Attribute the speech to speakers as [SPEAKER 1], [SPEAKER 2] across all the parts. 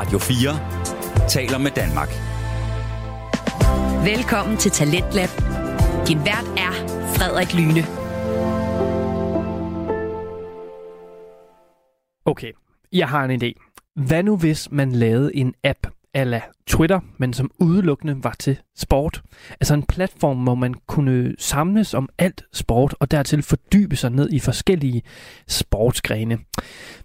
[SPEAKER 1] Radio 4 taler med Danmark.
[SPEAKER 2] Velkommen til Talentlab. Din vært er Frederik Lyne.
[SPEAKER 3] Okay, jeg har en idé. Hvad nu hvis man lavede en app ala Twitter, men som udelukkende var til sport? Altså en platform, hvor man kunne samles om alt sport, og dertil fordybe sig ned i forskellige sportsgrene.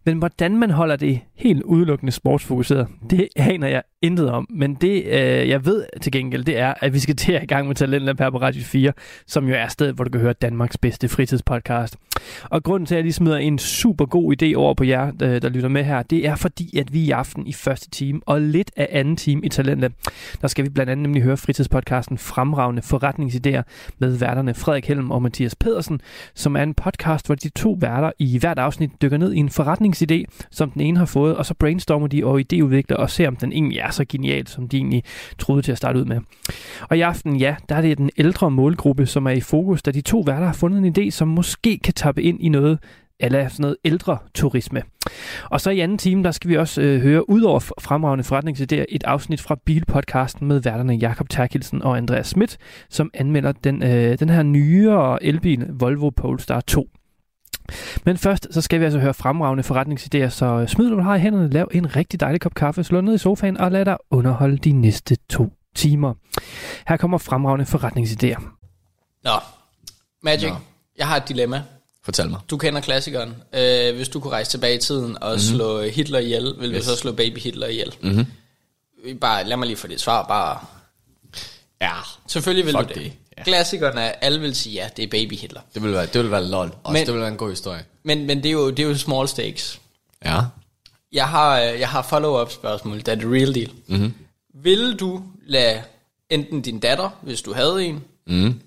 [SPEAKER 3] Men hvordan man holder det helt udelukkende sportsfokuseret, det aner jeg intet om. Men det, øh, jeg ved til gengæld, det er, at vi skal til at i gang med Talentlab her på Radio 4, som jo er stedet, hvor du kan høre Danmarks bedste fritidspodcast. Og grunden til, at jeg lige smider en super god idé over på jer, der, der lytter med her, det er fordi, at vi i aften i første time og lidt af anden time i Talentlab, der skal vi blandt andet nemlig høre fritidspodcasten Fremragende Forretningsidéer med værterne Frederik Helm og Mathias Pedersen, som er en podcast, hvor de to værter i hvert afsnit dykker ned i en forretningsidé, som den ene har fået, og så brainstormer de og idéudvikler og ser, om den egentlig er så genial, som de egentlig troede til at starte ud med. Og i aften, ja, der er det den ældre målgruppe, som er i fokus, da de to værter har fundet en idé, som måske kan tappe ind i noget eller sådan noget ældre turisme. Og så i anden time, der skal vi også øh, høre, ud over fremragende forretningsidéer, et afsnit fra Bilpodcasten med værterne Jakob Terkelsen og Andreas Schmidt, som anmelder den, øh, den her nyere elbil Volvo Polestar 2. Men først, så skal vi altså høre fremragende forretningsidéer, så smid du har i hænderne, lav en rigtig dejlig kop kaffe, slå ned i sofaen og lad dig underholde de næste to timer. Her kommer fremragende forretningsidéer.
[SPEAKER 4] Nå, Magic,
[SPEAKER 5] Nå.
[SPEAKER 4] jeg har et dilemma.
[SPEAKER 5] Fortæl mig.
[SPEAKER 4] Du kender klassikeren. Øh, hvis du kunne rejse tilbage i tiden og mm-hmm. slå Hitler ihjel, vil yes. Du så slå baby Hitler ihjel?
[SPEAKER 5] Mhm.
[SPEAKER 4] Bare, lad mig lige få dit svar. Bare,
[SPEAKER 5] Ja,
[SPEAKER 4] selvfølgelig vil
[SPEAKER 5] Fuck
[SPEAKER 4] du det.
[SPEAKER 5] det, ja.
[SPEAKER 4] Klassikeren er, alle vil sige, ja, det er baby Hitler.
[SPEAKER 5] det vil være, det vil være lol. Også
[SPEAKER 4] Men-
[SPEAKER 5] det vil være en god historie.
[SPEAKER 4] Men, men det, er jo, det er jo small stakes.
[SPEAKER 5] Ja.
[SPEAKER 4] Jeg har, øh, jeg har follow-up spørgsmål, det er the real deal.
[SPEAKER 5] Mhm.
[SPEAKER 4] Vil du lade enten din datter, hvis du havde en,
[SPEAKER 5] Mhm.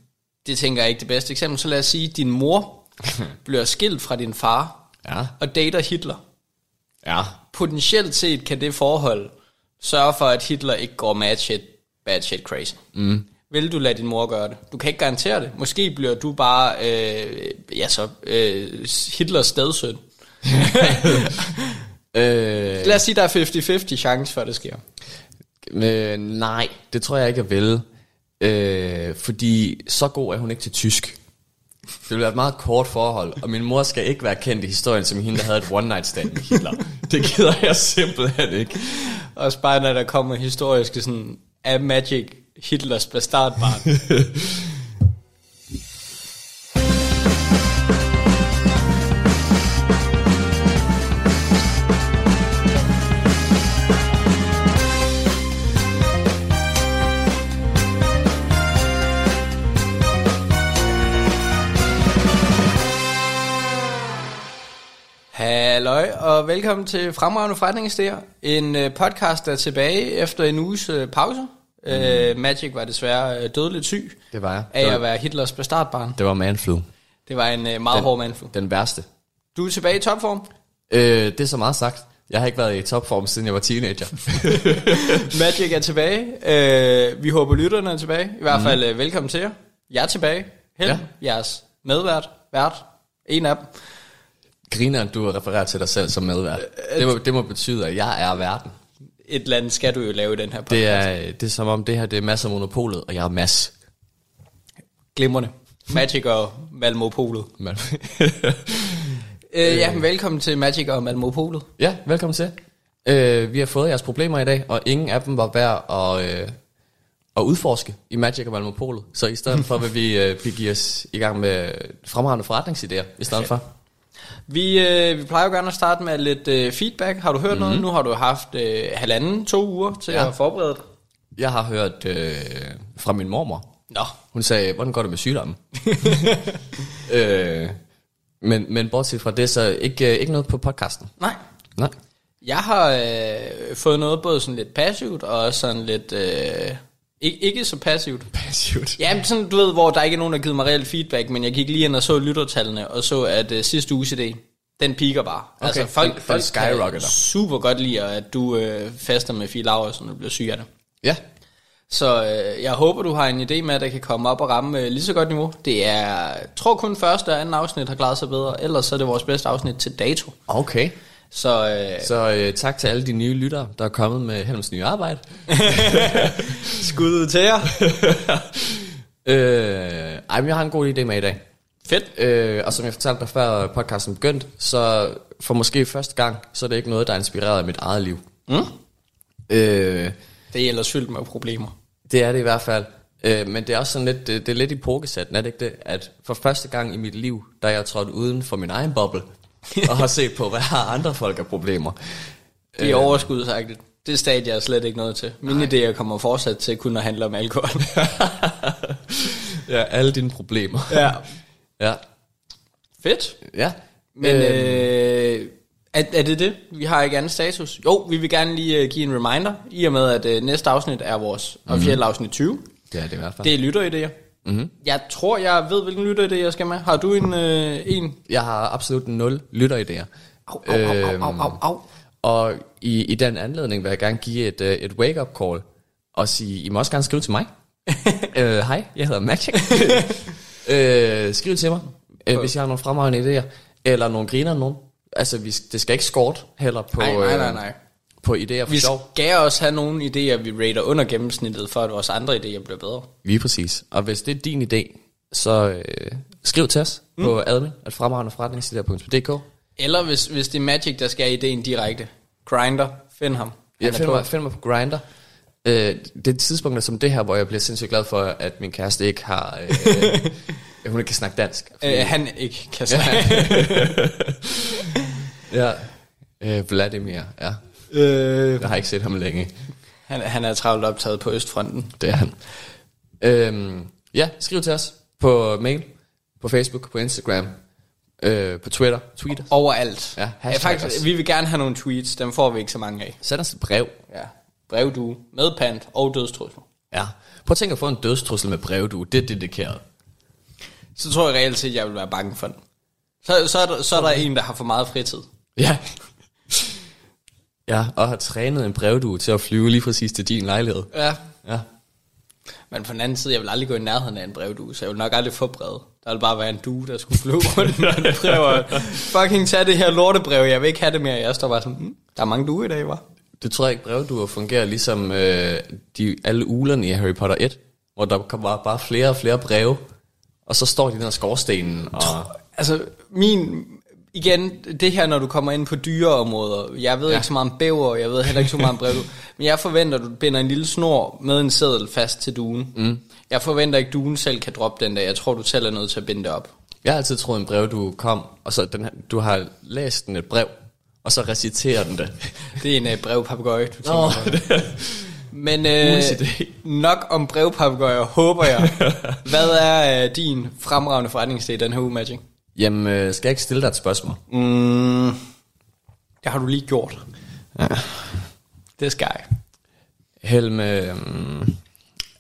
[SPEAKER 4] det tænker jeg ikke det bedste eksempel, så lad os sige, din mor bliver skilt fra din far
[SPEAKER 5] Ja.
[SPEAKER 4] og dater Hitler.
[SPEAKER 5] Ja.
[SPEAKER 4] Potentielt set kan det forhold sørge for, at Hitler ikke går mad shit, bad shit crazy. Mm. Vil du lade din mor gøre det? Du kan ikke garantere det. Måske bliver du bare øh, ja, så, øh, Hitlers stedsøn.
[SPEAKER 5] Øh,
[SPEAKER 4] Lad os sige, der er 50-50 chance for, at det sker.
[SPEAKER 5] øh, nej, det tror jeg ikke, jeg vil. Øh, fordi så god er hun ikke til tysk. Det vil være et meget kort forhold, og min mor skal ikke være kendt i historien som hende, der havde et one night stand med Hitler. Det gider jeg simpelthen ikke.
[SPEAKER 4] Også bare når der kommer historiske sådan, er Magic Hitlers bastardbarn. Halløj, og velkommen til Fremragende Forretningsidéer. En øh, podcast, der er tilbage efter en uges øh, pause. Mm. Øh, Magic var desværre dødeligt syg
[SPEAKER 5] Det var jeg.
[SPEAKER 4] af
[SPEAKER 5] Det
[SPEAKER 4] at
[SPEAKER 5] var,
[SPEAKER 4] være Hitlers bastardbarn.
[SPEAKER 5] det var manflu.
[SPEAKER 4] Det var en øh, meget
[SPEAKER 5] Den-
[SPEAKER 4] hård mandflu.
[SPEAKER 5] Den værste.
[SPEAKER 4] Du er tilbage i topform.
[SPEAKER 5] Øh, det er så meget sagt. Jeg har ikke været i topform, siden jeg var teenager.
[SPEAKER 4] Magic er tilbage. Øh, vi håber, lytterne er tilbage. I hvert fald øh, velkommen til jer. Jeg er tilbage. Held, ja.
[SPEAKER 5] Ja.
[SPEAKER 4] jeres medvært, vært, en af dem.
[SPEAKER 5] Griner, du refererer til dig selv som medvært. Det må, det må betyde, at jeg er verden.
[SPEAKER 4] Et eller andet skal du jo lave i den her podcast.
[SPEAKER 5] Det er, det er som om, det her det er masser af monopolet, og jeg er mass.
[SPEAKER 4] glimrende. Magic og Malmopolet.
[SPEAKER 5] Men-
[SPEAKER 4] Øh, ja, men velkommen til Magic og Malmopolet.
[SPEAKER 5] ja, velkommen til. Øh, vi har fået jeres problemer i dag, og ingen af dem var værd at, øh, at udforske i Magic og Malmopolet. Så i stedet for vil vi øh, begive os i gang med fremragende forretningsidéer i stedet for.
[SPEAKER 4] Vi, øh, vi plejer jo gerne at starte med lidt øh, feedback. Har du hørt mm-hmm. noget? Nu har du haft øh, halvanden, to uger til ja. At forberede dig.
[SPEAKER 5] Jeg har hørt øh, fra min mormor.
[SPEAKER 4] Nå,
[SPEAKER 5] Hun sagde, hvordan går det med sygdommen? øh, men, men bortset fra det, så ikke, øh, ikke noget på podcasten.
[SPEAKER 4] nej.
[SPEAKER 5] Nej.
[SPEAKER 4] Jeg har øh, fået noget både sådan lidt passivt og sådan lidt... Øh, ikke, ikke så passivt.
[SPEAKER 5] Passivt.
[SPEAKER 4] Ja, men sådan, du ved, hvor der ikke er nogen, der har givet mig reelt feedback, men jeg gik lige ind og så lyttertallene, og så, at øh, sidste uges idé, den piker bare. Altså,
[SPEAKER 5] Okay,
[SPEAKER 4] folk,
[SPEAKER 5] den-
[SPEAKER 4] folk
[SPEAKER 5] skyrocketer.
[SPEAKER 4] super godt lide, at du øh, faster med Fie Laursen, når du bliver syg af det.
[SPEAKER 5] Ja,
[SPEAKER 4] Så øh, jeg håber, du har en idé med, at det kan komme op og ramme øh, lige så godt niveau. Det er, jeg tror kun første og anden afsnit har klaret sig bedre, ellers så er det vores bedste afsnit til dato.
[SPEAKER 5] okay.
[SPEAKER 4] Så øh,
[SPEAKER 5] Så øh, tak til alle de nye lyttere, der er kommet med Helms nye arbejde.
[SPEAKER 4] skud ud til jer.
[SPEAKER 5] Øh, ej, men jeg har en god idé med i dag.
[SPEAKER 4] Fedt.
[SPEAKER 5] Øh, og som jeg fortalte dig før podcasten begyndte, så for måske første gang, så er det ikke noget, der er inspireret af mit eget liv.
[SPEAKER 4] Mm?
[SPEAKER 5] Øh,
[SPEAKER 4] Det er ellers fyldt med problemer.
[SPEAKER 5] det er det i hvert fald. Øh, men det er også sådan lidt, det, det er lidt i pokesætten, er det ikke det? At for første gang i mit liv, der er jeg trådt uden for min egen boble, og har set på, hvad har andre folk af problemer.
[SPEAKER 4] Det er overskudsagtigt. Det stadie er slet ikke noget til. Mine idéer kommer fortsat til kun at handle om alkohol.
[SPEAKER 5] Ja, alle dine problemer.
[SPEAKER 4] ja.
[SPEAKER 5] Ja.
[SPEAKER 4] Fedt.
[SPEAKER 5] Ja.
[SPEAKER 4] Men øh, er, er det det? Vi har ikke anden status. Jo, vi vil gerne lige uh, give en reminder, i og med at uh, næste afsnit er vores mm. officielle afsnit 20.
[SPEAKER 5] det er det i hvert fald.
[SPEAKER 4] Det er lytteridéer. Mm-hmm. Jeg tror, jeg ved, hvilken lytteridé jeg skal med. Har du en? Øh, en?
[SPEAKER 5] Jeg har absolut nul lytteridéer.
[SPEAKER 4] Au, au, au, au, au, au, au.
[SPEAKER 5] Og i, i den anledning vil jeg gerne give et, øh, et wake-up call og sige, I må også gerne skrive til mig. øh, Hej, jeg hedder Magic. øh, skriv til mig, øh, hvis jeg har nogle fremragende idéer, eller nogle griner nogen. Altså, vi, det skal ikke skort heller på,
[SPEAKER 4] Nej, nej, nej,
[SPEAKER 5] øh,
[SPEAKER 4] nej.
[SPEAKER 5] På idéer for
[SPEAKER 4] Vi
[SPEAKER 5] sjov.
[SPEAKER 4] skal også have nogle idéer, vi rater under gennemsnittet, for at vores andre idéer bliver bedre.
[SPEAKER 5] Lige præcis. Og hvis det er din idé, så øh, skriv til os mm. på admin, at fremragende
[SPEAKER 4] Eller hvis, hvis det er Magic, der skal have idéen direkte. Grinder, find ham. Han
[SPEAKER 5] finder
[SPEAKER 4] på.
[SPEAKER 5] mig, finder mig på Grindr. Øh, det er tidspunkter som det her, hvor jeg bliver sindssygt glad for, at min kæreste ikke har... Øh, hun ikke kan snakke dansk. Fordi,
[SPEAKER 4] Øh, han ikke kan sige.
[SPEAKER 5] ja. Øh, Vladimir, ja.
[SPEAKER 4] Øh,
[SPEAKER 5] Jeg har ikke set ham længe.
[SPEAKER 4] han, han er travlt optaget på Østfronten.
[SPEAKER 5] Det er han. Øhm, ja, skriv til os på mail, på Facebook, på Instagram, øh, på Twitter. Tweet.
[SPEAKER 4] Overalt.
[SPEAKER 5] Ja,
[SPEAKER 4] ja, faktisk,
[SPEAKER 5] os.
[SPEAKER 4] vi vil gerne have nogle tweets. Dem får vi ikke så mange af.
[SPEAKER 5] Send os et brev.
[SPEAKER 4] Ja. Brevdue med pant og dødstrussel.
[SPEAKER 5] Ja. Prøv at tænke at få en dødstrussel med brevdue. Det er dedikeret.
[SPEAKER 4] Så tror jeg reelt set, at jeg vil være bange for den. Så, så, er, der, så er der en, der har for meget fritid.
[SPEAKER 5] Ja. Ja, og har trænet en brevdue til at flyve lige præcis til din lejlighed.
[SPEAKER 4] Ja.
[SPEAKER 5] Ja.
[SPEAKER 4] Men på den anden side, jeg vil aldrig gå i nærheden af en brevdue, så jeg vil nok aldrig få brevet. Der vil bare være en due, der skulle flyve rundt med en brev. og Fucking tage det her lortebrev, jeg vil ikke have det mere. Jeg står bare sådan, hm, der er mange duer i dag, var.
[SPEAKER 5] Det tror jeg ikke, brevduer fungerer ligesom øh, de, alle ulerne i Harry Potter 1, hvor der kommer bare flere og flere breve, og så står de her skorstenen, og
[SPEAKER 4] Altså, min... Igen, det her, når du kommer ind på dyreområder. Jeg ved ja. Ikke så meget om bæver, jeg ved heller ikke så meget om brev. Men jeg forventer, at du binder en lille snor med en seddel fast til duen. Mm. Jeg forventer ikke, at duen selv kan droppe den der. Jeg tror, du selv er nødt til at binde det op.
[SPEAKER 5] jeg har altid troet, en brevdue kom, og så den her, du har læst den et brev, og så reciterer den det.
[SPEAKER 4] Det er en uh, brevpapegøje, du tænker
[SPEAKER 5] Nå,
[SPEAKER 4] på. Men øh, nok om brevpapegøjer, håber jeg. Hvad er øh, din fremragende forretningsidé den her uge, Magic?
[SPEAKER 5] Jamen, øh, skal jeg ikke stille dig et spørgsmål?
[SPEAKER 4] Mm, det har du lige gjort.
[SPEAKER 5] Ja.
[SPEAKER 4] Det skal jeg.
[SPEAKER 5] Helme, øh,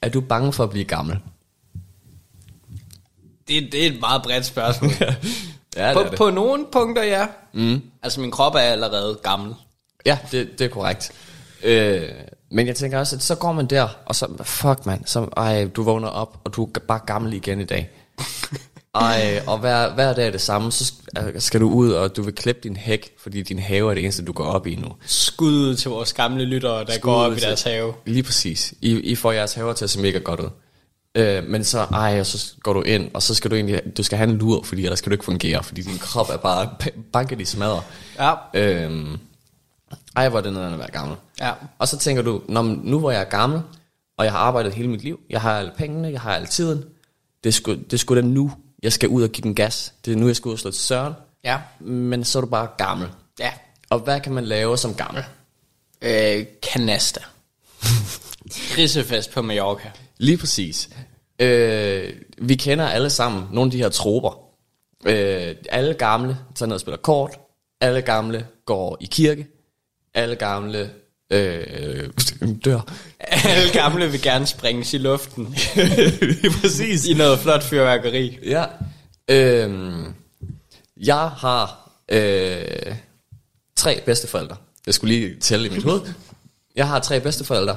[SPEAKER 5] er du bange for at blive gammel?
[SPEAKER 4] Det, det er et meget bredt spørgsmål.
[SPEAKER 5] ja,
[SPEAKER 4] på,
[SPEAKER 5] det er det.
[SPEAKER 4] på nogle punkter, ja. Mm. Altså, min krop er allerede gammel.
[SPEAKER 5] Ja, det, det er korrekt. Øh, men jeg tænker også, at så går man der, og så, fuck mand, så, ej, du vågner op, og du er bare gammel igen i dag. Ej, og hver, hver dag er det samme, så sk- skal du ud, og du vil klippe din hæk, fordi din have er det eneste, du går op i nu.
[SPEAKER 4] Skud ud til vores gamle lyttere, der går op i deres have.
[SPEAKER 5] Lige præcis. I, I får jeres haver til at se mega godt ud. Øh, men så, ej, og så går du ind, og så skal du egentlig, du skal have en lur, fordi ellers skal du ikke fungere, fordi din krop er bare banket i smadre.
[SPEAKER 4] Ja.
[SPEAKER 5] Øhm, ej, hvor er det nederen at være gammel.
[SPEAKER 4] Ja.
[SPEAKER 5] Og så tænker du, Nå, men nu hvor jeg er gammel, og jeg har arbejdet hele mit liv, jeg har alle pengene, jeg har al tiden, det sgu, det sgu da nu, jeg skal ud og give den gas. Det er nu, jeg skal ud og slå til søren.
[SPEAKER 4] Ja.
[SPEAKER 5] Men så er du bare gammel.
[SPEAKER 4] Ja.
[SPEAKER 5] Og hvad kan man lave som gammel?
[SPEAKER 4] Øh, kanasta. Grisefest på Mallorca.
[SPEAKER 5] Lige præcis. Øh, vi kender alle sammen nogle af de her troper. Øh, alle gamle tager ned og spiller kort. Alle gamle går i kirke. Alle gamle øh, dør.
[SPEAKER 4] Alle gamle vil gerne springes i luften.
[SPEAKER 5] Præcis.
[SPEAKER 4] I noget flot fyrværkeri.
[SPEAKER 5] Ja. Øhm, jeg har øh, tre bedsteforældre. Jeg skulle lige tælle i mit hoved. Jeg har tre bedsteforældre,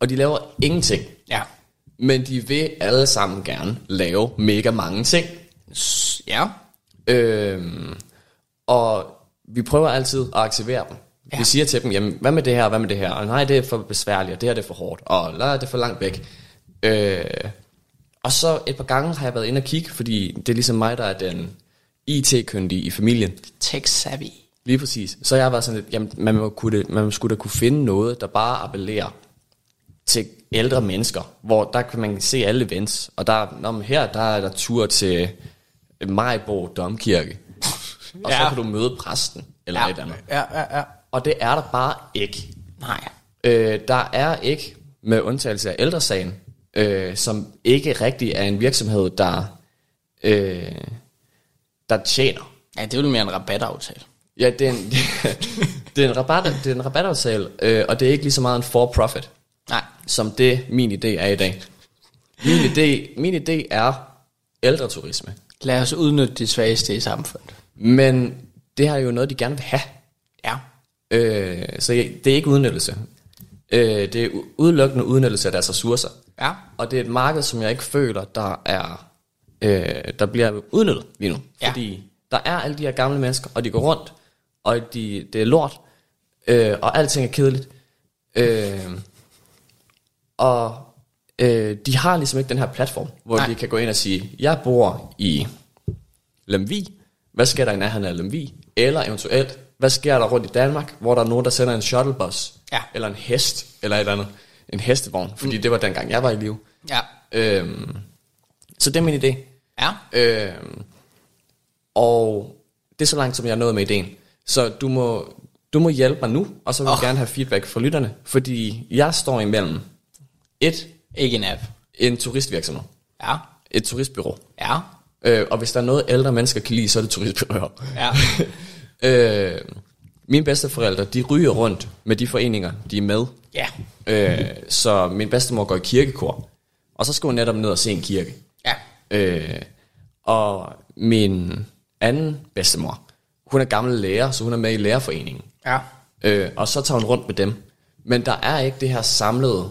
[SPEAKER 5] og de laver ingenting.
[SPEAKER 4] Ja.
[SPEAKER 5] Men de vil alle sammen gerne lave mega mange ting.
[SPEAKER 4] Ja.
[SPEAKER 5] Øhm, og vi prøver altid at aktivere dem. Ja. Vi siger til dem, jamen, hvad med det her, hvad med det her? Og nej, det er for besværligt, og det her det er for hårdt, og nej, det er for langt væk. Øh, og så et par gange har jeg været inde og kigge, fordi det er ligesom mig, der er den IT-kyndige i familien.
[SPEAKER 4] Tech savvy.
[SPEAKER 5] Lige præcis. Så jeg har været sådan lidt, jamen, man, må kunne, man skulle da kunne finde noget, der bare appellerer til ældre mennesker, hvor der kan man se alle events, og der, når man, her der er der tur til Majbo Domkirke, og ja. så kan du møde præsten, eller ja. et eller andet.
[SPEAKER 4] Ja, ja, ja.
[SPEAKER 5] Og det er der bare ikke.
[SPEAKER 4] Nej.
[SPEAKER 5] Øh, der er ikke, med undtagelse af ældresagen, øh, som ikke rigtig er en virksomhed, der, øh, der tjener.
[SPEAKER 4] Ja, det er jo mere en rabataftale.
[SPEAKER 5] Ja, det er en, det er en, rabat, det er en rabataftale, øh, og det er ikke lige så meget en for-profit,
[SPEAKER 4] Nej.
[SPEAKER 5] som det min idé er i dag. Min idé, min idé er ældreturisme.
[SPEAKER 4] Lad os udnytte de svageste i samfundet.
[SPEAKER 5] Men det har jo noget, de gerne vil have.
[SPEAKER 4] Ja.
[SPEAKER 5] Øh, så det er ikke udnyttelse. Øh, det er udelukkende udnyttelse af deres ressourcer.
[SPEAKER 4] Ja.
[SPEAKER 5] Og det er et marked, som jeg ikke føler, der er øh, der bliver udnyttet lige nu.
[SPEAKER 4] Ja.
[SPEAKER 5] Fordi der er alle de her gamle mennesker, og de går rundt, og de, det er lort, øh, og alting er kedeligt. Øh, og øh, de har ligesom ikke den her platform, hvor
[SPEAKER 4] Nej.
[SPEAKER 5] De kan gå ind og sige, jeg bor i Lemvig, hvad sker der i nærheden af Lemvig? Eller eventuelt, hvad sker der rundt i Danmark, hvor der er nogen, der sender en shuttlebus,
[SPEAKER 4] Ja.
[SPEAKER 5] eller en hest, eller et eller andet, en hestevogn, fordi mm. det var dengang, jeg var i live.
[SPEAKER 4] Ja.
[SPEAKER 5] Øhm, så det er min idé.
[SPEAKER 4] Ja.
[SPEAKER 5] Øhm, og det er så langt, som jeg er nået med ideen. Så du må, du må hjælpe mig nu, og så vil jeg
[SPEAKER 4] Åh.
[SPEAKER 5] gerne have feedback fra lytterne, fordi jeg står imellem et,
[SPEAKER 4] Ikke en app.
[SPEAKER 5] en turistvirksomhed,
[SPEAKER 4] Ja.
[SPEAKER 5] et turistbyrå.
[SPEAKER 4] Ja.
[SPEAKER 5] Øh, og hvis der er noget ældre mennesker kan lide, så er det turistbyråer.
[SPEAKER 4] Ja.
[SPEAKER 5] øh, mine bedsteforældre, de ryger rundt med de foreninger, de er med.
[SPEAKER 4] Ja.
[SPEAKER 5] Øh, så min bedstemor går i kirkekor, og så skal hun netop ned og se en kirke.
[SPEAKER 4] Ja.
[SPEAKER 5] Øh, og min anden bedstemor, hun er gammel lærer, så hun er med i lærerforeningen.
[SPEAKER 4] Ja.
[SPEAKER 5] Øh, og så tager hun rundt med dem. Men der er ikke det her samlede,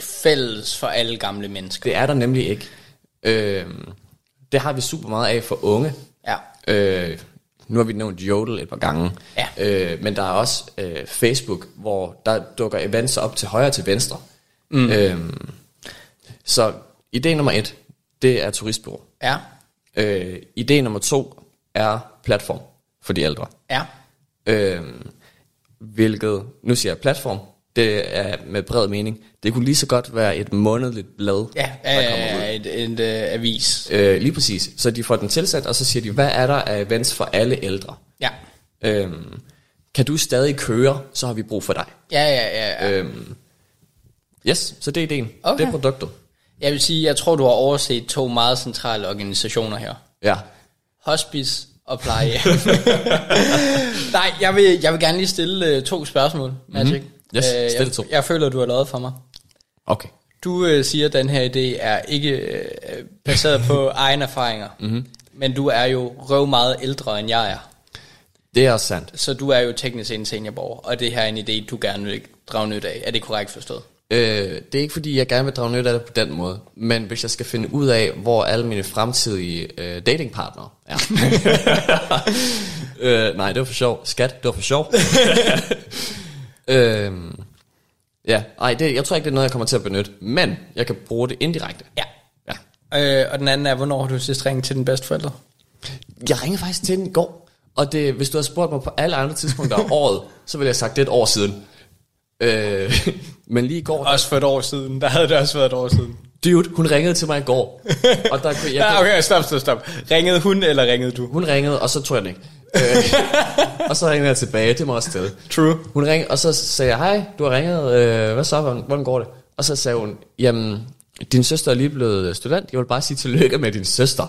[SPEAKER 4] Fælles for alle gamle mennesker.
[SPEAKER 5] det er der nemlig ikke. Øh, det har vi super meget af for unge.
[SPEAKER 4] Ja.
[SPEAKER 5] Øh, nu har vi nævnt Jodel et par gange.
[SPEAKER 4] Ja.
[SPEAKER 5] Øh, men der er også øh, Facebook, hvor der dukker events op til højre og til venstre. Mm. Øh, så idé nummer et, det er turistbureau.
[SPEAKER 4] Ja.
[SPEAKER 5] Øh, idé nummer to er platform for de ældre.
[SPEAKER 4] Ja.
[SPEAKER 5] Øh, hvilket, nu siger jeg platform, det er med bred mening. Det kunne lige så godt være et månedligt blad,
[SPEAKER 4] Ja.
[SPEAKER 5] der kommer ud.
[SPEAKER 4] ja et, et uh, avis.
[SPEAKER 5] Øh, lige præcis. Så de får den tilsat, og så siger de, hvad er der af events for alle ældre?
[SPEAKER 4] Ja.
[SPEAKER 5] Øhm, kan du stadig køre, så har vi brug for dig.
[SPEAKER 4] Ja, ja, ja. ja.
[SPEAKER 5] Øhm, yes, så det er ideen.
[SPEAKER 4] Okay.
[SPEAKER 5] Det er produktet.
[SPEAKER 4] Jeg vil sige, jeg tror, du har overset to meget centrale organisationer her.
[SPEAKER 5] Ja.
[SPEAKER 4] Hospice og plejehjem. Nej, jeg vil, jeg vil gerne lige stille uh, to spørgsmål, Magic.
[SPEAKER 5] Mhm. Yes,
[SPEAKER 4] Øh, jeg,
[SPEAKER 5] to.
[SPEAKER 4] jeg føler, du har lavet for mig.
[SPEAKER 5] Okay.
[SPEAKER 4] Du øh, siger, at den her idé er ikke øh, baseret på egne erfaringer. Mm-hmm. Men du er jo røv meget ældre, end jeg er.
[SPEAKER 5] Det er også sandt.
[SPEAKER 4] Så du er jo teknisk en seniorborger, og det her er en idé, du gerne vil drage nyt af. Er det korrekt forstået?
[SPEAKER 5] Øh, det er ikke fordi, jeg gerne vil drage nyt af det på den måde. Men hvis jeg skal finde ud af, hvor alle mine fremtidige øh, datingpartnere er. øh, nej, det var for sjov. Skat, det var for sjov. øh, ja, nej, det, jeg tror ikke, det er noget, jeg kommer til at benytte. Men jeg kan bruge det indirekte.
[SPEAKER 4] Ja.
[SPEAKER 5] Ja.
[SPEAKER 4] Øh, og den anden er, hvornår har du sidst ringet til den bedste forældre?
[SPEAKER 5] Jeg ringede faktisk til den i går, og det, hvis du havde spurgt mig på alle andre tidspunkter af året, så ville jeg have sagt, det er et år siden. Øh, men lige i går,
[SPEAKER 4] Også for et år siden. Der havde det også været et år siden.
[SPEAKER 5] dude, hun ringede til mig i går. Og der, jeg,
[SPEAKER 4] Ja, okay, stop, stop, stop. Ringede hun, eller ringede du?
[SPEAKER 5] Hun ringede, og så tog jeg den ikke. Øh, og så ringede jeg tilbage, det må også stille.
[SPEAKER 4] True.
[SPEAKER 5] Hun ringede, og så sagde jeg, hej, du har ringet, øh, hvad så, hvordan, hvordan går det? Og så sagde hun, jamen, din søster er lige blevet student, jeg vil bare sige tillykke med din søster.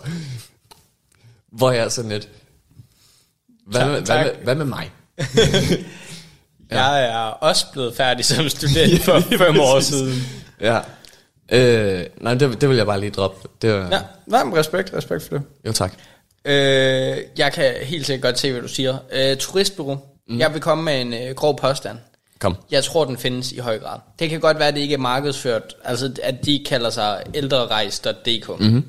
[SPEAKER 5] Hvor jeg er sådan lidt, hvad,
[SPEAKER 4] Tak,
[SPEAKER 5] med, hvad, med, hvad med mig?
[SPEAKER 4] Ja. Jeg er også blevet færdig som student for fem år siden.
[SPEAKER 5] Ja. Øh, nej, det, det vil jeg bare lige droppe. Det var,
[SPEAKER 4] Ja, nej, men respekt, respekt for det.
[SPEAKER 5] Jo, tak.
[SPEAKER 4] Øh, jeg kan helt sikkert godt se, hvad du siger. Øh, turistbureau. Mm. Jeg vil komme med en øh, grov påstand.
[SPEAKER 5] Kom.
[SPEAKER 4] Jeg tror, den findes i høj grad. Det kan godt være, at det ikke er markedsført, altså at de kalder sig ældrerejs.dk. Mm-hmm.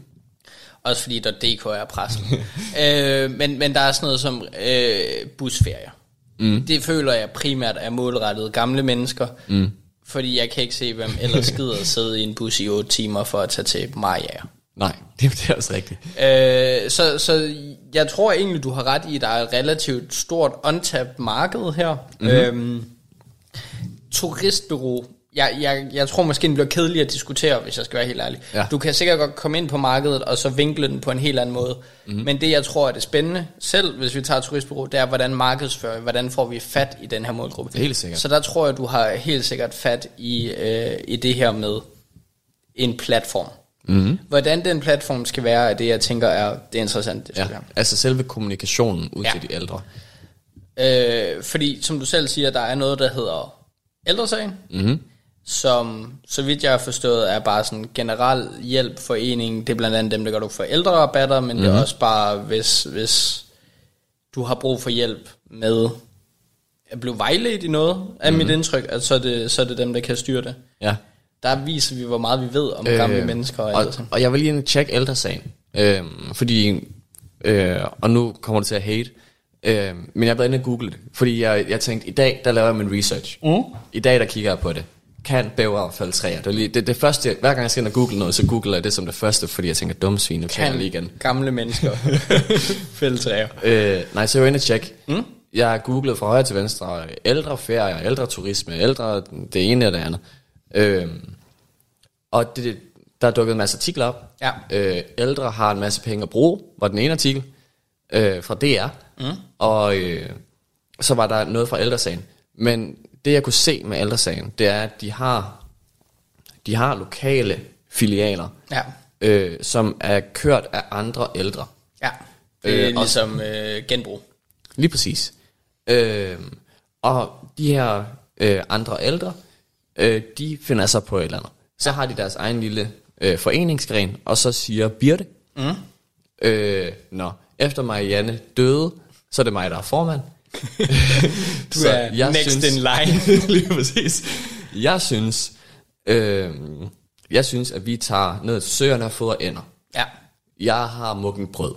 [SPEAKER 4] Også fordi DK er pressen. øh, men, men der er sådan noget som øh, busferier. Mm. Det føler jeg primært er målrettet gamle mennesker. Mm. Fordi jeg kan ikke se, hvem ellers gider sidde i en bus i 8 timer for at tage til Maja.
[SPEAKER 5] Nej, det, det er også rigtigt.
[SPEAKER 4] Øh, så, så jeg tror egentlig, du har ret i, at der er et relativt stort untapped marked her. Mm-hmm. Øhm, turistbureau. Jeg, jeg, jeg tror måske, den bliver kedelig at diskutere, hvis jeg skal være helt ærlig.
[SPEAKER 5] Ja.
[SPEAKER 4] Du kan sikkert godt komme ind på markedet, og så vinkle den på en helt anden måde. Mm-hmm. Men det, jeg tror er det spændende, selv hvis vi tager turistbureau, det er, hvordan markedsfører, hvordan får vi fat i den her målgruppe.
[SPEAKER 5] Helt sikkert.
[SPEAKER 4] Så der tror jeg, du har helt sikkert fat i, øh, i det her med en platform. Mm-hmm. Hvordan den platform skal være, er det, jeg tænker er det er interessant. Det
[SPEAKER 5] Ja,
[SPEAKER 4] være.
[SPEAKER 5] altså selve kommunikationen ud
[SPEAKER 4] Ja.
[SPEAKER 5] til de ældre.
[SPEAKER 4] Øh, fordi, som du selv siger, der er noget, der hedder ældresagen, mm-hmm. som, så vidt jeg har forstået, er bare sådan generel hjælp forening. Det er blandt andet dem, der gør du for ældrerabatter, men mm-hmm. det er også bare, hvis, hvis du har brug for hjælp med at blive vejledt i noget, er mm-hmm. mit indtryk, at så er, det, så er det dem, der kan styre det.
[SPEAKER 5] Ja.
[SPEAKER 4] Der viser vi, hvor meget vi ved om øh, gamle mennesker og,
[SPEAKER 5] og,
[SPEAKER 4] alt sådan.
[SPEAKER 5] og jeg vil lige tjekke ældresagen. Øhm, fordi, øh, og nu kommer det til at hate, øh, men jeg blev inde og google det. Fordi jeg, jeg tænkte, i dag, der laver jeg min research. Mm. I dag, der kigger jeg på det. Kan bæver falde træer? Det, var lige, det, det første, hver gang jeg skal ind og google noget, så googler jeg det som det første, fordi jeg tænker, dumme svin, kan lige igen.
[SPEAKER 4] gamle mennesker fældtræer.
[SPEAKER 5] Øh, nej, så jeg var inde og tjekke. Mm? Jeg har googlet fra højre til venstre, ældre ferier, ældre turisme, ældre det ene og det andet. Øh, og det, der er dukket en masse artikler op.
[SPEAKER 4] Ja.
[SPEAKER 5] Øh, ældre har en masse penge at bruge, var den ene artikel øh, fra DR. Mm. Og øh, så var der noget fra ældresagen. Men det jeg kunne se med ældresagen, det er, at de har, de har lokale filialer,
[SPEAKER 4] Ja.
[SPEAKER 5] øh, som er kørt af andre ældre.
[SPEAKER 4] Ja, det er
[SPEAKER 5] Øh,
[SPEAKER 4] ligesom øh, genbrug.
[SPEAKER 5] Lige præcis. Øh, og de her øh, andre ældre, øh, de finder sig på et eller andet. Så har de deres egen lille øh, foreningsgren, og så siger Birte, mm. øh, nå, efter Marianne døde, så er det mig, der er formand.
[SPEAKER 4] Du er next in line.
[SPEAKER 5] lige præcis. Jeg synes, øh, jeg synes, at vi tager ned til søerne og fodrer ender.
[SPEAKER 4] Ja,
[SPEAKER 5] Jeg har muggen brød.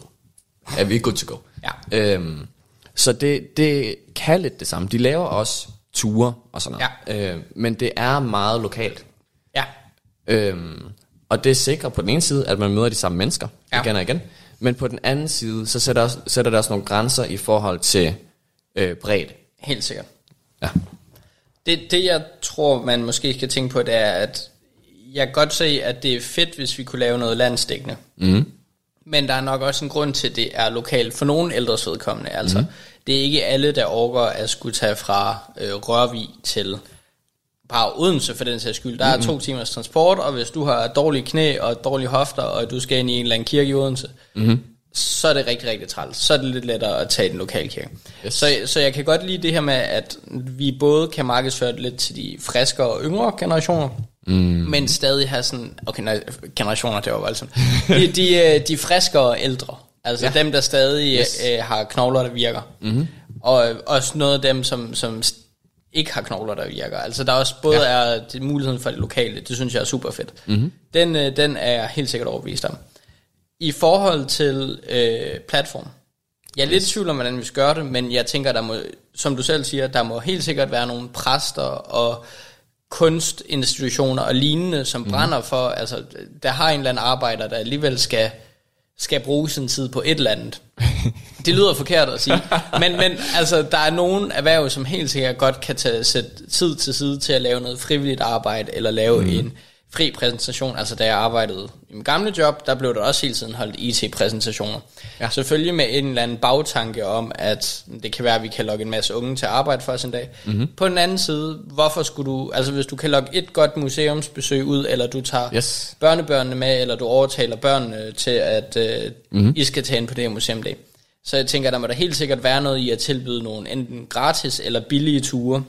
[SPEAKER 5] Er vi good to go?
[SPEAKER 4] Ja.
[SPEAKER 5] Øhm, så det, det kan lidt det samme. De laver også ture og sådan noget. Ja. Øh, men det er meget lokalt.
[SPEAKER 4] ja,
[SPEAKER 5] Øhm, og det sikrer på den ene side, at man møder de samme mennesker
[SPEAKER 4] Ja.
[SPEAKER 5] igen og igen. Men på den anden side, så sætter, også, sætter der også nogle grænser i forhold til øh, bredde.
[SPEAKER 4] helt sikkert.
[SPEAKER 5] Ja.
[SPEAKER 4] Det, det jeg tror, man måske skal tænke på, det er, at jeg kan godt se, at det er fedt, hvis vi kunne lave noget landstækkende. Mm. Men der er nok også en grund til, at det er lokalt for nogle ældres vedkommende. Altså, mm. Det er ikke alle, der overgår at skulle tage fra øh, Rørvig til bare Odense for den sags skyld. Der er to timers transport, og hvis du har dårlige knæ og dårlige hofter, og du skal ind i en eller anden kirke i Odense, mm. så er det rigtig, rigtig træls. Så er det lidt lettere at tage den lokale kirke.
[SPEAKER 5] Yes.
[SPEAKER 4] Så, så jeg kan godt lide det her med, at vi både kan markedsføre det lidt til de friskere og yngre generationer, mm. men stadig have sådan, okay, nej, generationer, det var voldsomt, de, de, øh, de friskere ældre, altså ja. dem, der stadig yes. øh, har knogler, der virker, mm-hmm. og øh, også noget af dem, som, som ikke har knogler, der virker. Altså der er også både ja. er det, muligheden for det lokale, det synes jeg er super fedt. Mm-hmm. Den, øh, den er jeg helt sikkert overbevist om. I forhold til øh, platform, jeg er lidt i tvivl om, hvordan vi skal gøre det, men jeg tænker, der må, som du selv siger, der må helt sikkert være nogle præster og kunstinstitutioner og lignende, som mm. brænder for, altså der har en eller anden arbejder, der alligevel skal, skal bruge sin tid på et eller andet. Det lyder forkert at sige, men, men altså, der er nogle erhverv, som helt sikkert godt kan tage, sætte tid til side til at lave noget frivilligt arbejde, eller lave mm. en fri præsentation. Altså da jeg arbejdede i min gamle job, der blev der også hele tiden holdt IT-præsentationer. Ja. Selvfølgelig med en eller anden bagtanke om, at det kan være, at vi kan lokke en masse unge til at arbejde for os en dag. Mm-hmm. På den anden side, hvorfor skulle du, altså hvis du kan lokke et godt museumsbesøg ud, eller du tager
[SPEAKER 5] Yes.
[SPEAKER 4] børnebørnene med, eller du overtaler børnene til, at øh, mm-hmm. I skal tage ind på det her museumdag. Så jeg tænker, der må der helt sikkert være noget i at tilbyde nogle enten gratis eller billige ture,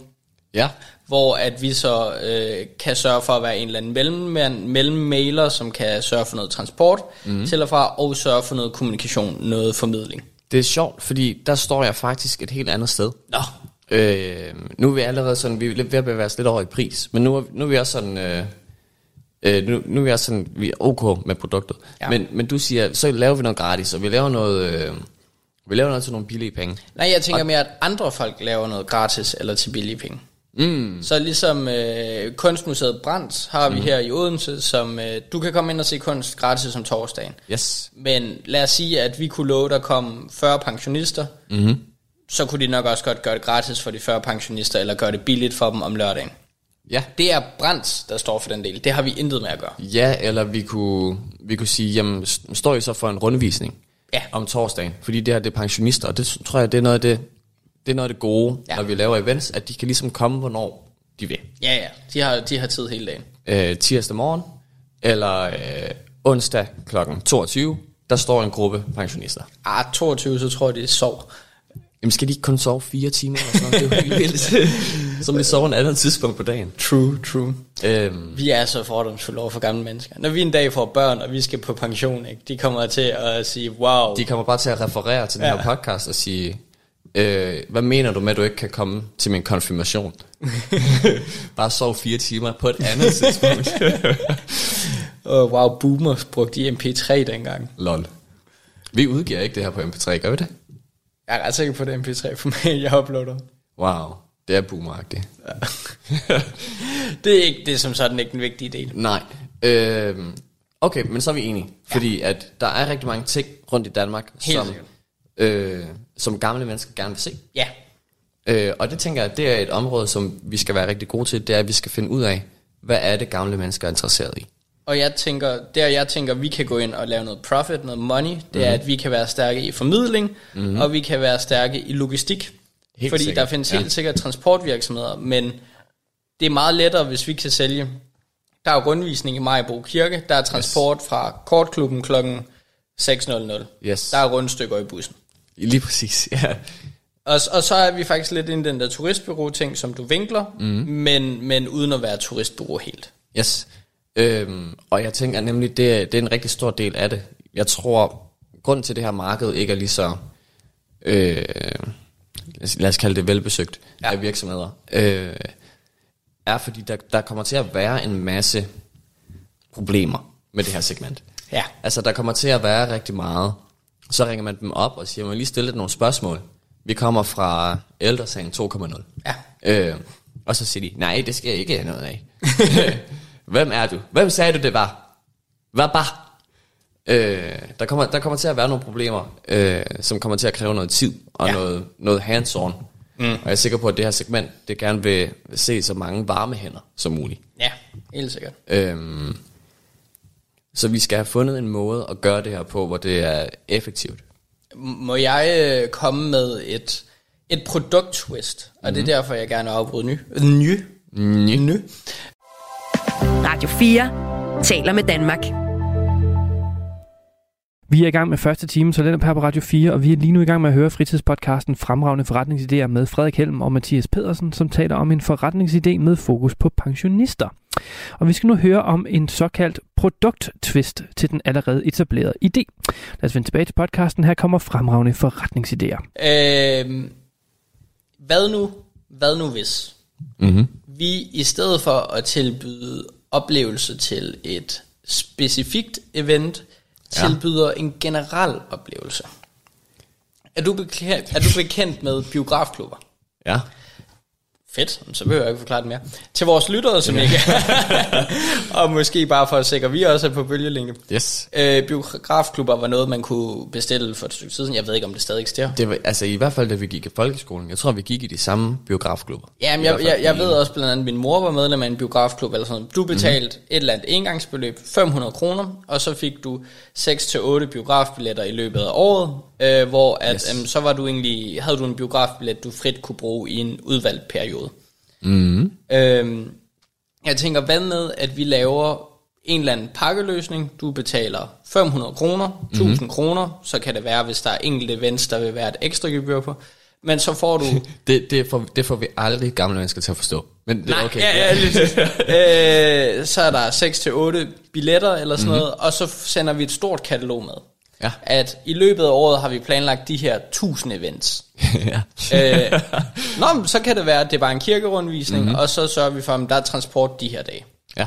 [SPEAKER 5] Ja.
[SPEAKER 4] Hvor at vi så øh, kan sørge for at være en eller anden mellemmand, mellemmailer, som kan sørge for noget transport mm. til og fra, og sørge for noget kommunikation, noget formidling.
[SPEAKER 5] Det er sjovt, fordi der står jeg faktisk et helt andet sted.
[SPEAKER 4] Nå,
[SPEAKER 5] Øh, nu er vi allerede sådan, vi er ved at bevæge os lidt over i pris, men nu er, nu er vi også sådan, øh, Øh, nu, nu er jeg sådan, vi er ok med produktet.
[SPEAKER 4] Ja.
[SPEAKER 5] Men, men du siger, så laver vi noget gratis, og vi laver noget, øh, vi laver noget til nogle billige penge.
[SPEAKER 4] Nej, jeg tænker mere, at andre folk laver noget gratis eller til billige penge. Mm. Så ligesom øh, Kunstmuseet Brands har vi mm. her i Odense, som øh, du kan komme ind og se kunst gratis om torsdagen.
[SPEAKER 5] Yes.
[SPEAKER 4] Men lad os sige, at vi kunne love, der kom 40 pensionister, mm-hmm. så kunne de nok også godt gøre det gratis for de 40 pensionister, eller gøre det billigt for dem om lørdagen.
[SPEAKER 5] Ja.
[SPEAKER 4] Det er Brands, der står for den del. Det har vi intet med at gøre.
[SPEAKER 5] Ja, eller vi kunne, vi kunne sige, jamen, står I så for en rundvisning
[SPEAKER 4] Ja.
[SPEAKER 5] om torsdagen? Fordi det her, det er pensionister, og det tror jeg, det er noget af det, det, er noget af det gode,
[SPEAKER 4] Ja.
[SPEAKER 5] når vi laver events, at de kan ligesom komme, hvornår de vil.
[SPEAKER 4] Ja, ja. De har, de har tid hele dagen.
[SPEAKER 5] Øh, tirsdag morgen, eller øh, onsdag kl. 22, der står en gruppe pensionister.
[SPEAKER 4] Ah, 22, så tror jeg, det sov.
[SPEAKER 5] Jamen skal de ikke kun sove fire timer eller sådan noget? Det er jo helt vildt. Så må de sove en anden tidspunkt på dagen.
[SPEAKER 4] True, true.
[SPEAKER 5] Øhm,
[SPEAKER 4] Vi er så fordomsfulde over for gamle mennesker. Når vi en dag får børn, og vi skal på pension, ikke, de kommer til at sige, wow.
[SPEAKER 5] de kommer bare til at referere til den
[SPEAKER 4] Ja.
[SPEAKER 5] her podcast og sige, øh, hvad mener du med, at du ikke kan komme til min konfirmation? bare sove fire timer på et andet tidspunkt.
[SPEAKER 4] Oh, wow, boomers brugte de MP3 dengang.
[SPEAKER 5] Lol. Vi udgiver ikke det her på MP3, gør vi det?
[SPEAKER 4] Jeg er ret sikker på, det er MP3 for mig, jeg uploader.
[SPEAKER 5] Wow, det er boomeragtigt.
[SPEAKER 4] Det er, ikke, det er som sådan ikke den vigtige del.
[SPEAKER 5] Nej. Øhm, okay, men så er vi enige. Fordi at der er rigtig mange ting rundt i Danmark,
[SPEAKER 4] Helt
[SPEAKER 5] som,
[SPEAKER 4] sikkert.
[SPEAKER 5] Øh, som gamle mennesker gerne vil se.
[SPEAKER 4] Ja,
[SPEAKER 5] Øh, og det tænker jeg, det er et område, som vi skal være rigtig gode til, det er, at vi skal finde ud af, hvad er det gamle mennesker er interesseret i.
[SPEAKER 4] og jeg tænker, der jeg tænker, vi kan gå ind og lave noget profit, noget money, det er, at vi kan være stærke i formidling, mm-hmm. og vi kan være stærke i logistik.
[SPEAKER 5] Helt
[SPEAKER 4] Fordi
[SPEAKER 5] sikkert,
[SPEAKER 4] der findes
[SPEAKER 5] ja.
[SPEAKER 4] helt sikkert transportvirksomheder, men det er meget lettere, hvis vi kan sælge. Der er jo rundvisning i Majbo Kirke, der er transport yes. fra kortklubben klokken 6.00.
[SPEAKER 5] Yes.
[SPEAKER 4] Der er rundstykker i bussen.
[SPEAKER 5] Lige præcis, ja.
[SPEAKER 4] Og, og så er vi faktisk lidt inde i den der turistbureau-ting, som du vinkler, mm. men, men uden at være turistbureau helt.
[SPEAKER 5] Yes. Øhm, og jeg tænker nemlig, det er, det er en rigtig stor del af det. Jeg tror, grunden til det her marked ikke er lige så, øh, lad os- kalde det velbesøgt
[SPEAKER 4] ja.
[SPEAKER 5] af virksomheder, øh, er fordi der, der kommer til at være en masse problemer med det her segment.
[SPEAKER 4] Ja.
[SPEAKER 5] Altså, der kommer til at være rigtig meget. Så ringer man dem op og siger, jeg lige stille nogle spørgsmål? Vi kommer fra ældresagen 2.0.
[SPEAKER 4] Ja.
[SPEAKER 5] Øh, og så siger de, nej, det skal jeg ikke have noget af. Hvem er du? Hvem sagde du, det var? Hvad bare? Øh, der, kommer, der kommer til at være nogle problemer, øh, som kommer til at kræve noget tid og
[SPEAKER 4] Ja.
[SPEAKER 5] ja. noget, noget hands-on. Mm. Og jeg er sikker på, at det her segment, det gerne vil se så mange varme hænder som muligt.
[SPEAKER 4] Ja, helt sikkert.
[SPEAKER 5] Øhm, så vi skal have fundet en måde at gøre det her på, hvor det er effektivt.
[SPEAKER 4] Må jeg øh, komme med et, et produkt-twist? Og mm. det er derfor, jeg gerne vil afbryde ny. Ny.
[SPEAKER 5] Ny.
[SPEAKER 4] Ny.
[SPEAKER 2] Radio 4 taler med Danmark.
[SPEAKER 3] Vi er i gang med første time, så er her på Radio 4, og vi er lige nu i gang med at høre fritidspodcasten Fremragende forretningsidéer med Frederik Helm og Mathias Pedersen, som taler om en forretningsidé med fokus på pensionister. Og vi skal nu høre om en såkaldt produkttvist til den allerede etablerede idé. Lad os vende tilbage til podcasten. Her kommer Fremragende forretningsidéer.
[SPEAKER 4] Øh, hvad nu? Hvad nu hvis?
[SPEAKER 5] Mm-hmm.
[SPEAKER 4] Vi i stedet for at tilbyde oplevelse til et specifikt event, tilbyder en generel oplevelse. Er du, bekendt, er du bekendt med biografklubber?
[SPEAKER 5] Ja.
[SPEAKER 4] Fedt, så behøver jeg ikke forklare det mere. Til vores lyttere, som ikke og måske bare for at sikre, at vi også er på bølgelængde.
[SPEAKER 5] Yes.
[SPEAKER 4] Øh, biografklubber var noget, man kunne bestille for et stykke siden. Jeg ved ikke, om det stadig eksisterer.
[SPEAKER 5] Det var, altså i hvert fald, da vi gik i folkeskolen. Jeg tror, vi gik i de samme biografklubber.
[SPEAKER 4] Jamen, jeg, jeg, jeg ved også blandt andet, at min mor var medlem af en biografklub eller sådan. Du betalte mm-hmm. et eller andet engangsbeløb, 500 kroner, og så fik du 6-8 biografbilletter i løbet af året, øh, hvor at. Yes. øhm, så var du egentlig, havde du en biografbillet, du frit kunne bruge i en udvalgt periode.
[SPEAKER 5] Mhm.
[SPEAKER 4] Øhm, jeg tænker, hvad med, at vi laver en eller anden pakkeløsning. Du betaler 500 kroner, 1000 mm-hmm. kroner, så kan det være, hvis der er enkelte events, der vil være et ekstra gebyr på. Men så får du
[SPEAKER 5] Det, det, får, det får vi aldrig gamle mennesker til at forstå. Men det er
[SPEAKER 4] Nej,
[SPEAKER 5] okay.
[SPEAKER 4] ja, ja, lidt. øh, så er der 6-8 billetter eller sådan mm-hmm. noget, og så sender vi et stort katalog med.
[SPEAKER 5] Ja.
[SPEAKER 4] At i løbet af året har vi planlagt de her 1000 events. øh, nå, men så kan det være, at det er bare en kirkerundvisning, mm-hmm. og så sørger vi for, at der er transport de her dage.
[SPEAKER 5] ja.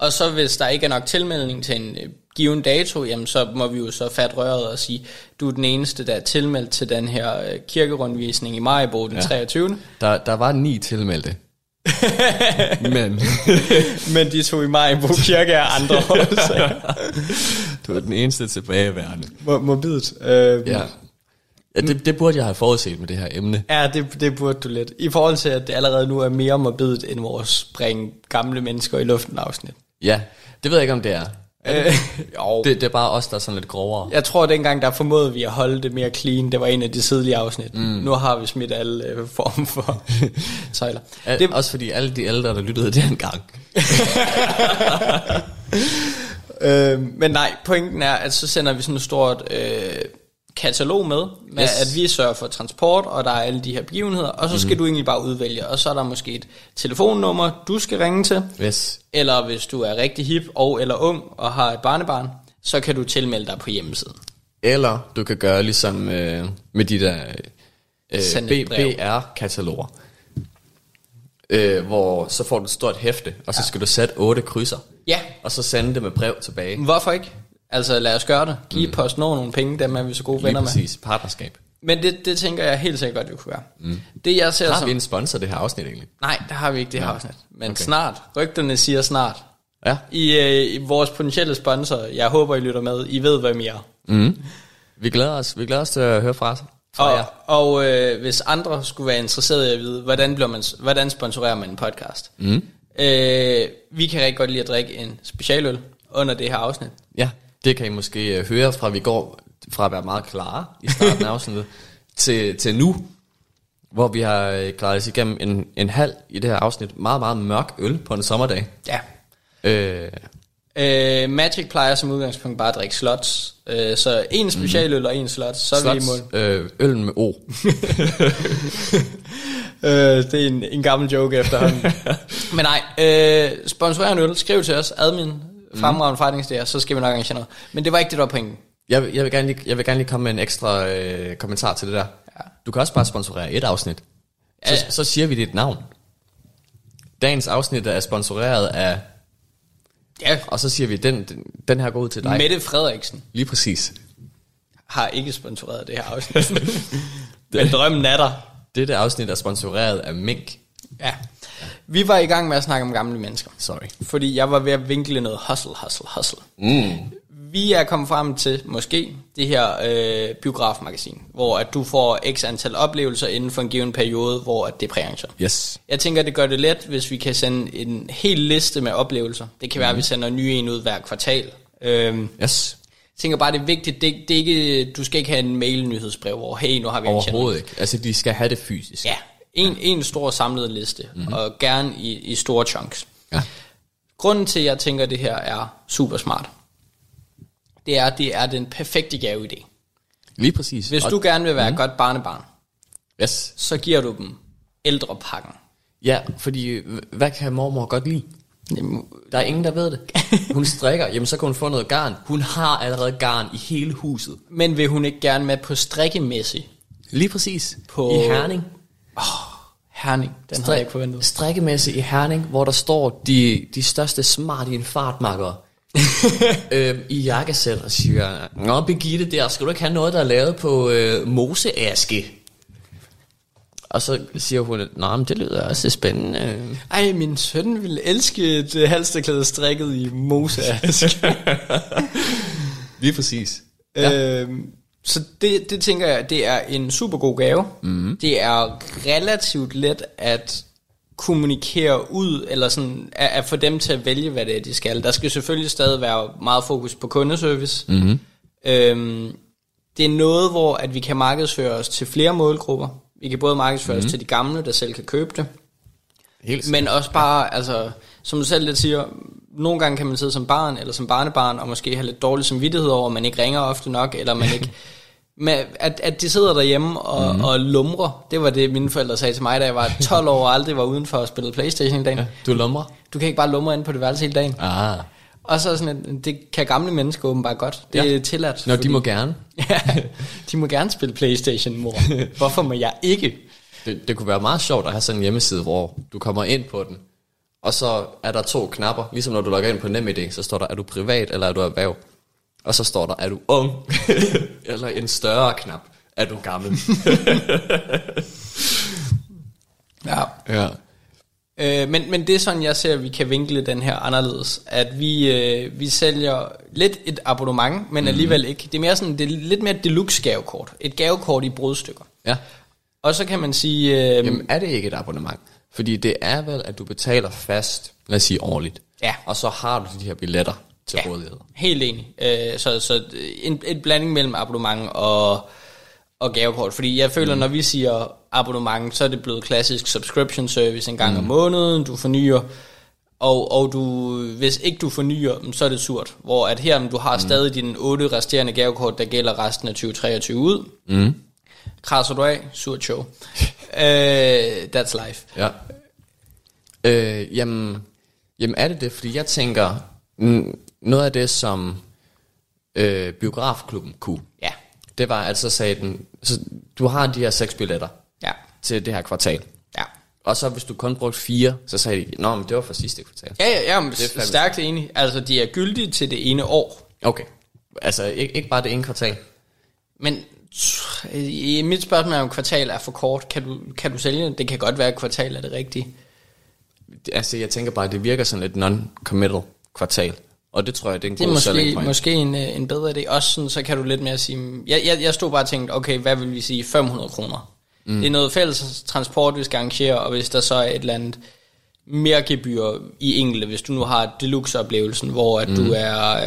[SPEAKER 4] Og så hvis der ikke er nok tilmelding til en øh, given dato, jamen så må vi jo så fat røret og sige, du er den eneste, der er tilmeldt til den her øh, kirkerundvisning i Majbo den ja. 23.
[SPEAKER 5] Der, der var ni tilmeldte. Men
[SPEAKER 4] Men de tog i Majbo kirke af andre årsager.
[SPEAKER 5] du er den eneste tilbageværende.
[SPEAKER 4] Mo- Morbidt. Øh,
[SPEAKER 5] Ja. ja det, det burde jeg have forudset med det her emne.
[SPEAKER 4] Ja, det, det burde du lidt. I forhold til, at det allerede nu er mere morbidt end vores bringe gamle mennesker i luften afsnit.
[SPEAKER 5] Ja, det ved jeg ikke, om det er.
[SPEAKER 4] Øh, jo.
[SPEAKER 5] Det, det er bare os, der er sådan lidt grovere.
[SPEAKER 4] Jeg tror, at dengang der formåede vi at holde det mere clean, det var en af de tidlige afsnit. Mm. Nu har vi smidt alle øh, form for tøjler.
[SPEAKER 5] Al-
[SPEAKER 4] Det,
[SPEAKER 5] Også fordi alle de ældre, der lyttede det engang.
[SPEAKER 4] øh, men nej, pointen er, at så sender vi sådan et stort øh, katalog med, med
[SPEAKER 5] Yes.
[SPEAKER 4] at vi sørger for transport, og der er alle de her begivenheder, og så skal mm. du egentlig bare udvælge, og så er der måske et telefonnummer, du skal ringe til,
[SPEAKER 5] Yes.
[SPEAKER 4] eller hvis du er rigtig hip og eller ung og har et barnebarn, så kan du tilmelde dig på hjemmesiden.
[SPEAKER 5] Eller du kan gøre ligesom øh, med de der øh. BR-kataloger. Øh, hvor så får du et stort hæfte, og så skal du sætte otte krydser.
[SPEAKER 4] Ja,
[SPEAKER 5] Og så sende det med brev tilbage.
[SPEAKER 4] hvorfor ikke? Altså lad os gøre det. Giv mm. PostNord nogle penge, dem er vi så gode
[SPEAKER 5] Lige
[SPEAKER 4] venner med.
[SPEAKER 5] præcis. Partnerskab.
[SPEAKER 4] Men det, det tænker jeg helt sikkert godt, vi kunne gøre. Mm. Det jeg ser
[SPEAKER 5] Har
[SPEAKER 4] som...
[SPEAKER 5] vi en sponsor det her afsnit egentlig?
[SPEAKER 4] Nej, det har vi ikke det her afsnit. Men
[SPEAKER 5] Okay.
[SPEAKER 4] snart. Rygterne siger snart.
[SPEAKER 5] Ja.
[SPEAKER 4] I, øh, I vores potentielle sponsor, jeg håber I lytter med, I ved hvem I er.
[SPEAKER 5] Mm. Vi glæder os, vi glæder os til at høre fra, fra jer.
[SPEAKER 4] Og, og øh, hvis andre skulle være interesserede i at vide, hvordan, bliver man, hvordan sponsorerer man en podcast?
[SPEAKER 5] Mm.
[SPEAKER 4] Øh, vi kan rigtig godt lide at drikke en specialøl under det her afsnit.
[SPEAKER 5] Ja, det kan I måske øh, høre fra, vi går fra at være meget klare i starten af afsnittet, til, til nu, hvor vi har øh, klaret os igennem en, en halv i det her afsnit. Meget, meget mørk øl på en sommerdag.
[SPEAKER 4] Ja.
[SPEAKER 5] Øh,
[SPEAKER 4] Øh, Magic plejer som udgangspunkt bare at drikke slots. Øh, så en specialøl og en slot, så er vi i mål.
[SPEAKER 5] slots, øh, øllen med O.
[SPEAKER 4] Øh, det er en, en gammel joke efterhånden. Men nej, øh, sponsorer en øl, skriv til os, admin, fremragende forretningsdager, så skal vi nok arrangere noget. Men det var ikke det, der var pointen.
[SPEAKER 5] Jeg, vil- jeg, vil gerne lige, jeg vil gerne lige komme med en ekstra øh, kommentar til det der.
[SPEAKER 4] Ja.
[SPEAKER 5] Du kan også bare sponsorere et afsnit. Så,
[SPEAKER 4] Ja,
[SPEAKER 5] så siger vi dit navn. Dagens afsnit er sponsoreret af,
[SPEAKER 4] Ja,
[SPEAKER 5] og så siger vi, den, den, den her går ud til dig.
[SPEAKER 4] Mette Frederiksen
[SPEAKER 5] Lige præcis.
[SPEAKER 4] har ikke sponsoreret det her afsnit. Men drømmen er der.
[SPEAKER 5] Dette afsnit er sponsoreret af Mink.
[SPEAKER 4] Ja. Vi var i gang med at snakke om gamle mennesker.
[SPEAKER 5] Sorry.
[SPEAKER 4] Fordi jeg var ved at vinkle noget hustle, hustle, hustle.
[SPEAKER 5] Mm.
[SPEAKER 4] Vi er kommet frem til, måske, det her øh, biografmagasin, hvor at du får x antal oplevelser inden for en given periode, hvor at det er præarrangeret.
[SPEAKER 5] Yes.
[SPEAKER 4] Jeg tænker, det gør det let, hvis vi kan sende en hel liste med oplevelser. Det kan være, at vi sender en ny en ud hver kvartal. Øhm,
[SPEAKER 5] Yes.
[SPEAKER 4] tænker bare, det er vigtigt. Det, det er ikke, du skal ikke have en mail-nyhedsbrev, hvor hey, nu har vi arrangeret
[SPEAKER 5] Overhovedet ikke. Altså, de skal have det fysisk.
[SPEAKER 4] Ja, en, en stor samlet liste, mm-hmm. og gerne i, i store chunks.
[SPEAKER 5] ja.
[SPEAKER 4] Grunden til, at jeg tænker, at det her er super smart, det er, at det er den perfekte gaveidé.
[SPEAKER 5] Lige præcis.
[SPEAKER 4] Hvis
[SPEAKER 5] Og-
[SPEAKER 4] du gerne vil være et godt barnebarn,
[SPEAKER 5] Yes.
[SPEAKER 4] så giver du dem ældrepakken.
[SPEAKER 5] Ja, fordi hvad kan mormor godt lide?
[SPEAKER 4] Jamen,
[SPEAKER 5] Der er ingen, der ved det. Hun strikker, jamen så kan hun få noget garn. Hun har allerede garn i hele huset.
[SPEAKER 4] Men vil hun ikke gerne med på strikkemæssig?
[SPEAKER 5] Lige præcis.
[SPEAKER 4] På-
[SPEAKER 5] I Herning.
[SPEAKER 4] Herning, den havde jeg ikke forventet.
[SPEAKER 5] Strikkemesse i Herning, hvor der står de, de største smart i en fartmakker. øhm, I jakkesæt og siger, Nå Birgitte der, skal du ikke have noget, der er lavet på øh, moseaske? Og så siger hun, nej, men det lyder også spændende.
[SPEAKER 4] Ej, min søn ville elske et halsterklæde strikket i moseask.
[SPEAKER 5] Lige præcis.
[SPEAKER 4] Ja. Øhm, så det, det tænker jeg, det er en super god gave. Mm. Det er relativt let at kommunikere ud, eller sådan, at, at få dem til at vælge, hvad det er, de skal. Der skal selvfølgelig stadig være meget fokus på kundeservice. Mm-hmm. Øhm, det er noget, hvor at vi kan markedsføre os til flere målgrupper. Vi kan både markedsføre mm-hmm. os til de gamle, der selv kan købe det,
[SPEAKER 5] Helt
[SPEAKER 4] men også bare, altså, som du selv lidt siger, nogle gange kan man sidde som barn eller som barnebarn, og måske have lidt dårlig samvittighed over, at man ikke ringer ofte nok, eller man ikke... Med, at, at de sidder derhjemme og, mm. og lumrer, det var det, mine forældre sagde til mig, da jeg var 12 år og aldrig var udenfor og spillede Playstation i dagen.
[SPEAKER 5] Du lumrer?
[SPEAKER 4] Du kan ikke bare lumre ind på det værelse hele dagen.
[SPEAKER 5] Ah.
[SPEAKER 4] Og så sådan, at det kan gamle mennesker åbenbart godt. Det
[SPEAKER 5] Ja.
[SPEAKER 4] er tilladt.
[SPEAKER 5] Nå, de må gerne.
[SPEAKER 4] ja, de må gerne spille Playstation, mor. Hvorfor må jeg ikke?
[SPEAKER 5] Det, det kunne være meget sjovt at have sådan en hjemmeside, hvor du kommer ind på den, Og så er der to knapper, ligesom når du logger ind på NemID, så står der, er du privat eller er du erhverv? Og så står der, er du ung? eller en større knap, er du gammel?
[SPEAKER 4] Ja.
[SPEAKER 5] ja.
[SPEAKER 4] Øh, men, men det er sådan, jeg ser, at vi kan vinkle den her anderledes. At vi, øh, vi sælger lidt et abonnement, men mm. alligevel ikke. Det er mere sådan, det er lidt mere et deluxe gavekort. Et gavekort i brudstykker.
[SPEAKER 5] Ja.
[SPEAKER 4] Og så kan man sige... Øh,
[SPEAKER 5] Jamen er det ikke et abonnement? Fordi det er vel, at du betaler fast, lad os sige årligt.
[SPEAKER 4] Ja.
[SPEAKER 5] Og så har du de her billetter til
[SPEAKER 4] Ja,
[SPEAKER 5] rådighed.
[SPEAKER 4] helt enig. Øh, så så en, et blanding mellem abonnement og, og gavekort. Fordi jeg føler, mm. når vi siger abonnement, så er det blevet klassisk subscription service en gang mm. om måneden, du fornyer. Og, og du, hvis ikke du fornyer, så er det surt. Hvor at her, du har mm. stadig dine otte resterende gavekort, der gælder resten af 2023 ud.
[SPEAKER 5] Mm.
[SPEAKER 4] Krasser du af, surt show. uh, that's life.
[SPEAKER 5] Ja. Øh, jamen, jamen er det det? Fordi jeg tænker, mm, noget af det, som øh, biografklubben kunne,
[SPEAKER 4] Ja.
[SPEAKER 5] det var altså sagde den, så du har de her seks billetter
[SPEAKER 4] Ja.
[SPEAKER 5] til det her kvartal.
[SPEAKER 4] Ja.
[SPEAKER 5] Og så hvis du kun brugte fire, så sagde de, nå, men det var for sidste kvartal.
[SPEAKER 4] Ja, ja, ja men
[SPEAKER 5] Det er
[SPEAKER 4] stærkt enig. Altså, de er gyldige til det ene år.
[SPEAKER 5] Okay. Altså ikke, ikke bare det ene kvartal.
[SPEAKER 4] Men i mit spørgsmål om kvartal er for kort. Kan du, kan du sælge det? Det kan godt være, at kvartal er det rigtige.
[SPEAKER 5] Altså jeg tænker bare, at det virker sådan lidt non-committal kvartal. Og det tror jeg, det er en
[SPEAKER 4] Det er
[SPEAKER 5] god
[SPEAKER 4] måske,
[SPEAKER 5] point.
[SPEAKER 4] måske en, øh, en bedre idé. Også sådan, så kan du lidt mere sige... Jeg, jeg, jeg stod bare og tænkte, okay, hvad vil vi sige? 500 kroner. Mm. Det er noget fælles transport, vi skal arrangere, og hvis der så er et eller andet mere gebyr i enkelte, hvis du nu har deluxe-oplevelsen, hvor at mm. du er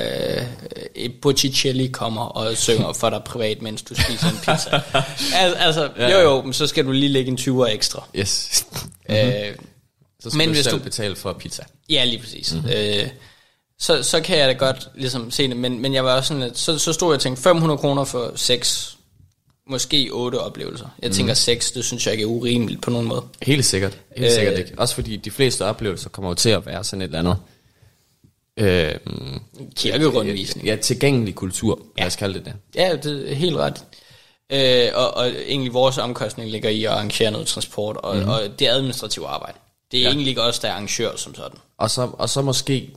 [SPEAKER 4] øh, Botticelli kommer og synger for dig privat, mens du spiser en pizza. Al, altså, jo jo, men så skal du lige lægge en 20'er ekstra.
[SPEAKER 5] Yes.
[SPEAKER 4] Mm-hmm. Øh,
[SPEAKER 5] Så skal
[SPEAKER 4] Men
[SPEAKER 5] du
[SPEAKER 4] hvis
[SPEAKER 5] selv
[SPEAKER 4] du-
[SPEAKER 5] betale for pizza.
[SPEAKER 4] Ja, lige præcis. Mm-hmm. Øh, så, så kan jeg da godt ligesom se det, men, men jeg var også sådan lidt, så, så stod jeg og tænkte, 500 kroner for seks, måske otte oplevelser. Jeg
[SPEAKER 5] Mhm.
[SPEAKER 4] tænker seks, det synes jeg ikke er urimeligt på nogen måde.
[SPEAKER 5] Helt sikkert. Helt
[SPEAKER 4] Øh.
[SPEAKER 5] sikkert ikke. Også fordi de fleste oplevelser kommer jo til at være sådan et eller andet... Øh,
[SPEAKER 4] Kirkerundvisning.
[SPEAKER 5] ja, tilgængelig kultur, ja. lad os kalde det det.
[SPEAKER 4] Ja, det er helt ret. Øh, og, og egentlig vores omkostning ligger i at arrangere noget transport, og, mm-hmm. og det er administrativt arbejde. Det er ja. egentlig ikke os, der er arrangør som sådan.
[SPEAKER 5] Og så, og så måske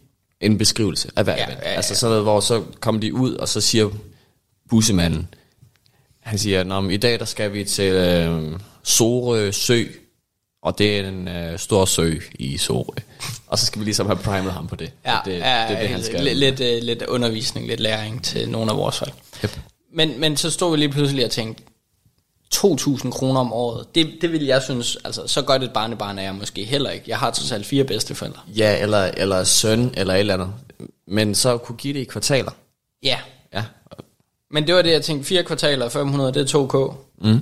[SPEAKER 5] en beskrivelse af hver
[SPEAKER 4] Ja,
[SPEAKER 5] event.
[SPEAKER 4] ja, ja.
[SPEAKER 5] Altså sådan noget, hvor så kommer de ud, og så siger bussemanden, han siger, Nå, men i dag der skal vi til øh, Sorø Sø, og det er en øh, stor sø i Sorø. og så skal vi ligesom have primet ham på det.
[SPEAKER 4] Ja,
[SPEAKER 5] det, det,
[SPEAKER 4] ja,
[SPEAKER 5] det er det, han skal.
[SPEAKER 4] Lidt, lidt, øh, lidt undervisning, lidt læring til nogle af vores folk.
[SPEAKER 5] Yep.
[SPEAKER 4] Men, men så stod vi lige pludselig og tænkte, 2.000 kroner om året, det, det vil jeg synes, altså så godt et barnebarn er jeg måske heller ikke. Jeg har trods alt fire bedsteforældre.
[SPEAKER 5] Ja, eller, eller søn, eller et eller andet. Men så kunne give det i kvartaler.
[SPEAKER 4] Ja,
[SPEAKER 5] Ja.
[SPEAKER 4] men det var det, jeg tænkte, fire kvartaler, 500, det er 2K.
[SPEAKER 5] Mm.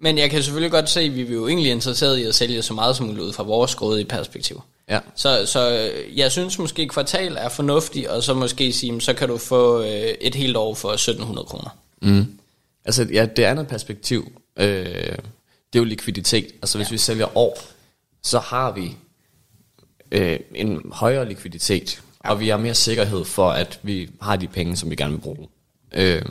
[SPEAKER 4] Men jeg kan selvfølgelig godt se, at vi er jo egentlig interesseret i at sælge så meget som muligt ud fra vores grådige perspektiv.
[SPEAKER 5] Ja.
[SPEAKER 4] Så, så øh, jeg synes måske kvartal er fornuftigt, og så måske sige, så kan du få øh, et helt år for 1700 kroner.
[SPEAKER 5] Mm. Altså, ja, det andet perspektiv, øh, det er jo likviditet. Altså, hvis ja. vi sælger år, så har vi øh, en højere likviditet, ja. og vi har mere sikkerhed for, at vi har de penge, som vi gerne vil bruge. Øh,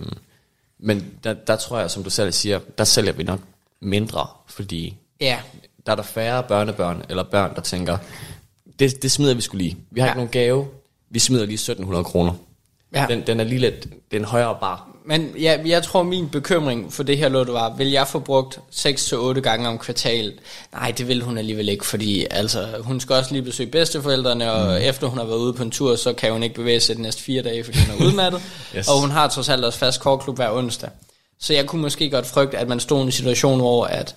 [SPEAKER 5] men der, der tror jeg, som du selv siger, der sælger vi nok mindre, fordi
[SPEAKER 4] Ja,
[SPEAKER 5] der er der færre børnebørn eller børn, der tænker, det, det smider vi skulle lige. Vi har ja. Ikke nogen gave, vi smider lige 1700 kroner.
[SPEAKER 4] Ja.
[SPEAKER 5] Den, den er lige lidt, det er en højere bar.
[SPEAKER 4] Men ja, jeg tror, min bekymring for det her låt var, vil jeg få brugt 6-8 gange om kvartalet? Nej, det vil hun alligevel ikke, fordi altså, hun skal også lige besøge bedsteforældrene, og mm. efter hun har været ude på en tur, så kan hun ikke bevæge sig de næste fire dage, fordi hun er udmattet.
[SPEAKER 5] Yes.
[SPEAKER 4] Og hun har trods alt også fast korklub hver onsdag. Så jeg kunne måske godt frygte, at man stod i en situation, hvor at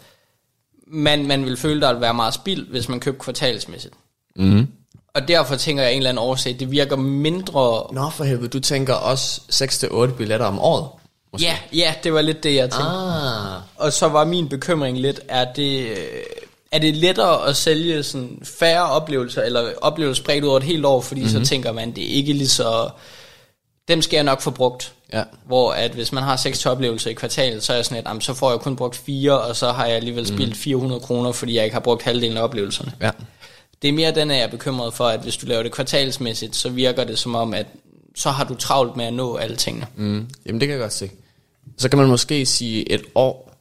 [SPEAKER 4] man, man ville føle, der ville være meget spild, hvis man købte kvartalsmæssigt.
[SPEAKER 5] Mm.
[SPEAKER 4] Og derfor tænker jeg en eller anden årsag, det virker mindre...
[SPEAKER 5] Nå for helvede, du tænker også 6-8 billetter om året? Måske.
[SPEAKER 4] Ja, ja, det var lidt det, jeg tænkte.
[SPEAKER 5] Ah.
[SPEAKER 4] Og så var min bekymring lidt, er det, er det lettere at sælge sådan færre oplevelser, eller oplevelser spredt ud over et helt år, fordi
[SPEAKER 5] Mhm.
[SPEAKER 4] mm-hmm. så tænker man, det er ikke lige så... Dem skal jeg nok få brugt.
[SPEAKER 5] Ja.
[SPEAKER 4] Hvor at hvis man har seks oplevelser i kvartalet, så er jeg sådan lidt, "Jamen, så får jeg kun brugt fire, og så har jeg alligevel
[SPEAKER 5] Mhm.
[SPEAKER 4] spildt 400 kroner, fordi jeg ikke har brugt halvdelen af oplevelserne.
[SPEAKER 5] Ja.
[SPEAKER 4] Det er mere den, at jeg er bekymret for, at hvis du laver det kvartalsmæssigt, så virker det som om, at så har du travlt med at nå alle tingene.
[SPEAKER 5] Mm. Jamen det kan jeg godt se. Så kan man måske sige, et år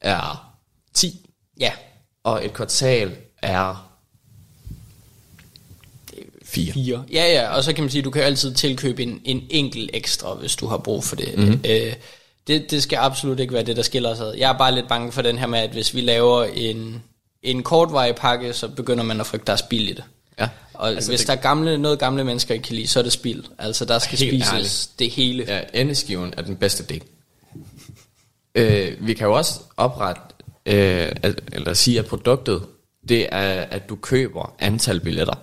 [SPEAKER 5] er 10,
[SPEAKER 4] Ja,
[SPEAKER 5] og et kvartal er Fire.
[SPEAKER 4] Fire. Ja, ja, og så kan man sige, at du kan altid tilkøbe en, en enkelt ekstra, hvis du har brug for det. Mm-hmm. Øh, det. Det skal absolut ikke være det, der skiller ad. Jeg er bare lidt bange for den her med, at hvis vi laver en, en kortvarig pakke, så begynder man at frygte, at der er spild i det.
[SPEAKER 5] Ja.
[SPEAKER 4] Og altså hvis
[SPEAKER 5] det-
[SPEAKER 4] der er gamle, noget gamle mennesker ikke kan lide, så er det spild. Altså der skal
[SPEAKER 5] Helt
[SPEAKER 4] spises
[SPEAKER 5] ærligt.
[SPEAKER 4] det hele.
[SPEAKER 5] Ja, endeskiven er den bedste del. Øh, vi kan jo også oprette, øh, at, eller sige, at produktet, det er, at du køber antal billetter.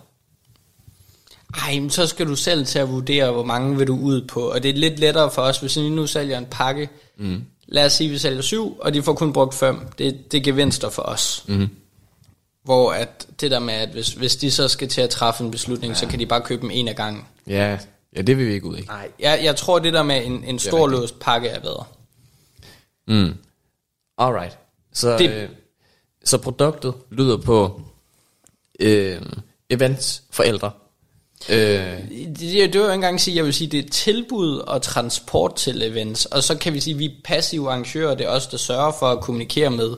[SPEAKER 4] Ej, men så skal du selv til at vurdere, hvor mange vil du ud på. Og det er lidt lettere for os, hvis vi nu sælger en pakke. Mm. Lad os sige, at vi sælger syv, og de får kun brugt fem. Det, det er gevinster for os. Mm. Hvor at det der med, at hvis, hvis de så skal til at træffe en beslutning, ja. så kan de bare købe dem en af gangen.
[SPEAKER 5] Ja, ja det vil vi ikke ud i.
[SPEAKER 4] Nej, jeg, jeg tror, det der med en, en stor låst pakke er bedre.
[SPEAKER 5] Mm. Alright. Så,
[SPEAKER 4] Det-
[SPEAKER 5] øh, så produktet lyder på øh, events for ældre. Øh,
[SPEAKER 4] Det, det, det jeg ikke engang sige, jeg vil sige, det er tilbud og transport til events, og så kan vi sige, at vi er passive arrangører, det er os, der sørger for at kommunikere med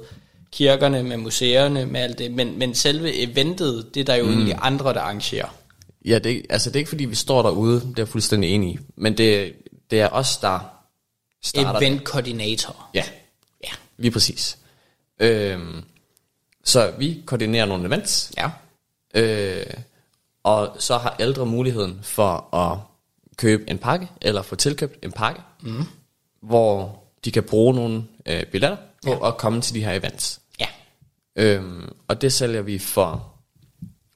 [SPEAKER 4] kirkerne, med museerne, med alt det, men, men selve eventet, det er der jo mm. egentlig andre, der arrangerer.
[SPEAKER 5] ja, det, altså det er ikke fordi, vi står derude, det er jeg fuldstændig enig i. Men det, det er os, der starter det.
[SPEAKER 4] Event coordinator.
[SPEAKER 5] Ja,
[SPEAKER 4] Ja.
[SPEAKER 5] lige præcis. Øhm, så vi koordinerer nogle events,
[SPEAKER 4] Ja.
[SPEAKER 5] øh, og så har ældre muligheden for at købe en pakke, eller få tilkøbt en pakke, mm. hvor de kan bruge nogle øh, billetter på ja. at komme til de her events. Øhm, og det sælger vi for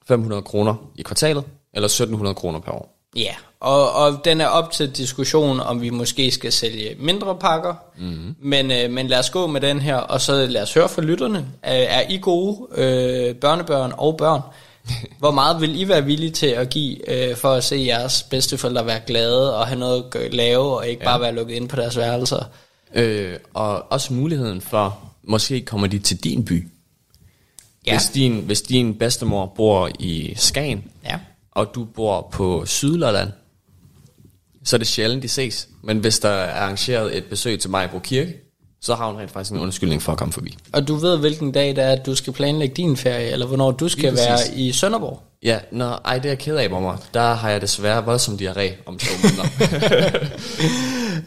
[SPEAKER 5] 500 kroner i kvartalet, eller 1700 kroner per år.
[SPEAKER 4] Ja, og, og den er op til diskussion, om vi måske skal sælge mindre pakker, mm. men, øh, men lad os gå med den her, og så lad os høre fra lytterne. Er, er I gode øh, børnebørn og børn? Hvor meget vil I være villige til at give øh, for at se jeres bedsteforældre være glade og have noget at lave, og ikke ja. bare være lukket ind på deres værelser?
[SPEAKER 5] Øh, og også muligheden for, måske kommer de til din by.
[SPEAKER 4] Ja.
[SPEAKER 5] Hvis, din, hvis din bedstemor bor i Skagen,
[SPEAKER 4] Ja.
[SPEAKER 5] og du bor på Sydlolland, så er det sjældent, de ses. Men hvis der er arrangeret et besøg til Majbro Kirke, så har hun rent faktisk en undskyldning for at komme forbi.
[SPEAKER 4] Og du ved, hvilken dag det er, at du skal planlægge din ferie, eller hvornår du skal være i Sønderborg.
[SPEAKER 5] Ja, nå, ej, det er jeg ked af, mamma. Der har jeg desværre voldsom diarré om to måneder.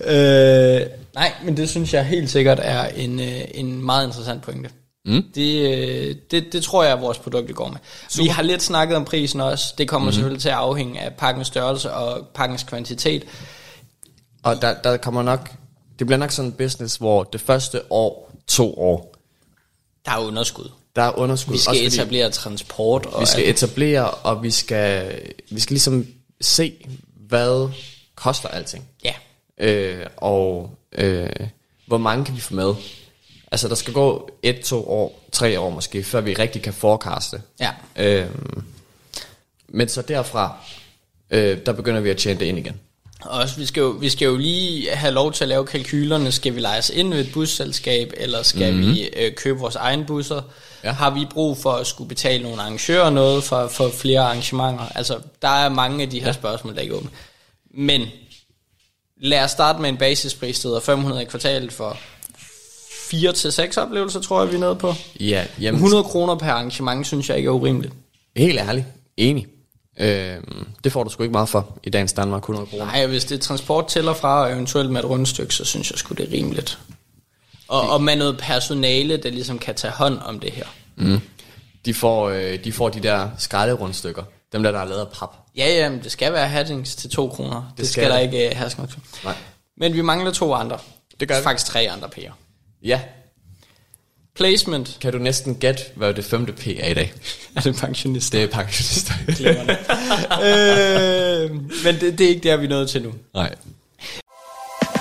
[SPEAKER 4] Øh, nej, men det synes jeg helt sikkert er en, øh, en meget interessant pointe. Mm. Det, øh, det, det tror jeg, at vores produkter går med. Super. Vi har lidt snakket om prisen også. Det kommer mm. selvfølgelig til at afhænge af pakkens størrelse og pakkens kvantitet.
[SPEAKER 5] og der, der kommer nok, det bliver nok sådan en business, hvor det første år, to år,
[SPEAKER 4] Der er underskud.
[SPEAKER 5] der er underskud.
[SPEAKER 4] Vi skal
[SPEAKER 5] Også
[SPEAKER 4] etablere transport. Og
[SPEAKER 5] Vi skal
[SPEAKER 4] alt.
[SPEAKER 5] etablere, og vi skal, vi skal ligesom se, hvad koster alting.
[SPEAKER 4] Ja,
[SPEAKER 5] Øh, og øh, hvor mange kan vi få med? Altså, der skal gå et, to år, tre år måske, før vi rigtig kan forecaste.
[SPEAKER 4] ja.
[SPEAKER 5] Øh, men så derfra, øh, der begynder vi at tjene det ind igen.
[SPEAKER 4] Og også, vi skal, jo, vi skal jo lige have lov til at lave kalkylerne. Skal vi lege os ind ved et busselskab, eller skal mm-hmm. vi øh, købe vores egen busser? Ja. Har vi brug for at skulle betale nogle arrangører noget for, for flere arrangementer? Altså, der er mange af de her ja. spørgsmål, der ikke åbne. Men lad os starte med en basispris, der hedder 500 i kvartalet for 4 til 6 oplevelser, tror jeg, vi er nede på.
[SPEAKER 5] Ja, jamen,
[SPEAKER 4] 100 kroner per arrangement, synes jeg ikke er urimeligt.
[SPEAKER 5] helt ærligt, enig. Øh, det får du sgu ikke meget for i dagens Danmark, 100 kroner.
[SPEAKER 4] Nej, hvis det er transport til og fra, og eventuelt med et rundstykke, så synes jeg sgu, det er rimeligt. Og, og med noget personale, der ligesom kan tage hånd om det her.
[SPEAKER 5] Mm. De, får, øh, de får de der skralderundstykker, dem der, der er lavet af pap.
[SPEAKER 4] Ja, ja, men det skal være hattings til to kroner. Det, det skal,
[SPEAKER 5] skal
[SPEAKER 4] der ikke uh, herske.
[SPEAKER 5] Nej.
[SPEAKER 4] Men vi mangler to andre.
[SPEAKER 5] Det gør vi.
[SPEAKER 4] Faktisk tre andre P'er.
[SPEAKER 5] Ja,
[SPEAKER 4] Placement.
[SPEAKER 5] kan du næsten gætte, hvad det femte P er i dag?
[SPEAKER 4] Er det pensionist?
[SPEAKER 5] Det er pensionister.
[SPEAKER 4] øh, men det, det er ikke der, vi er nået til nu.
[SPEAKER 5] Nej.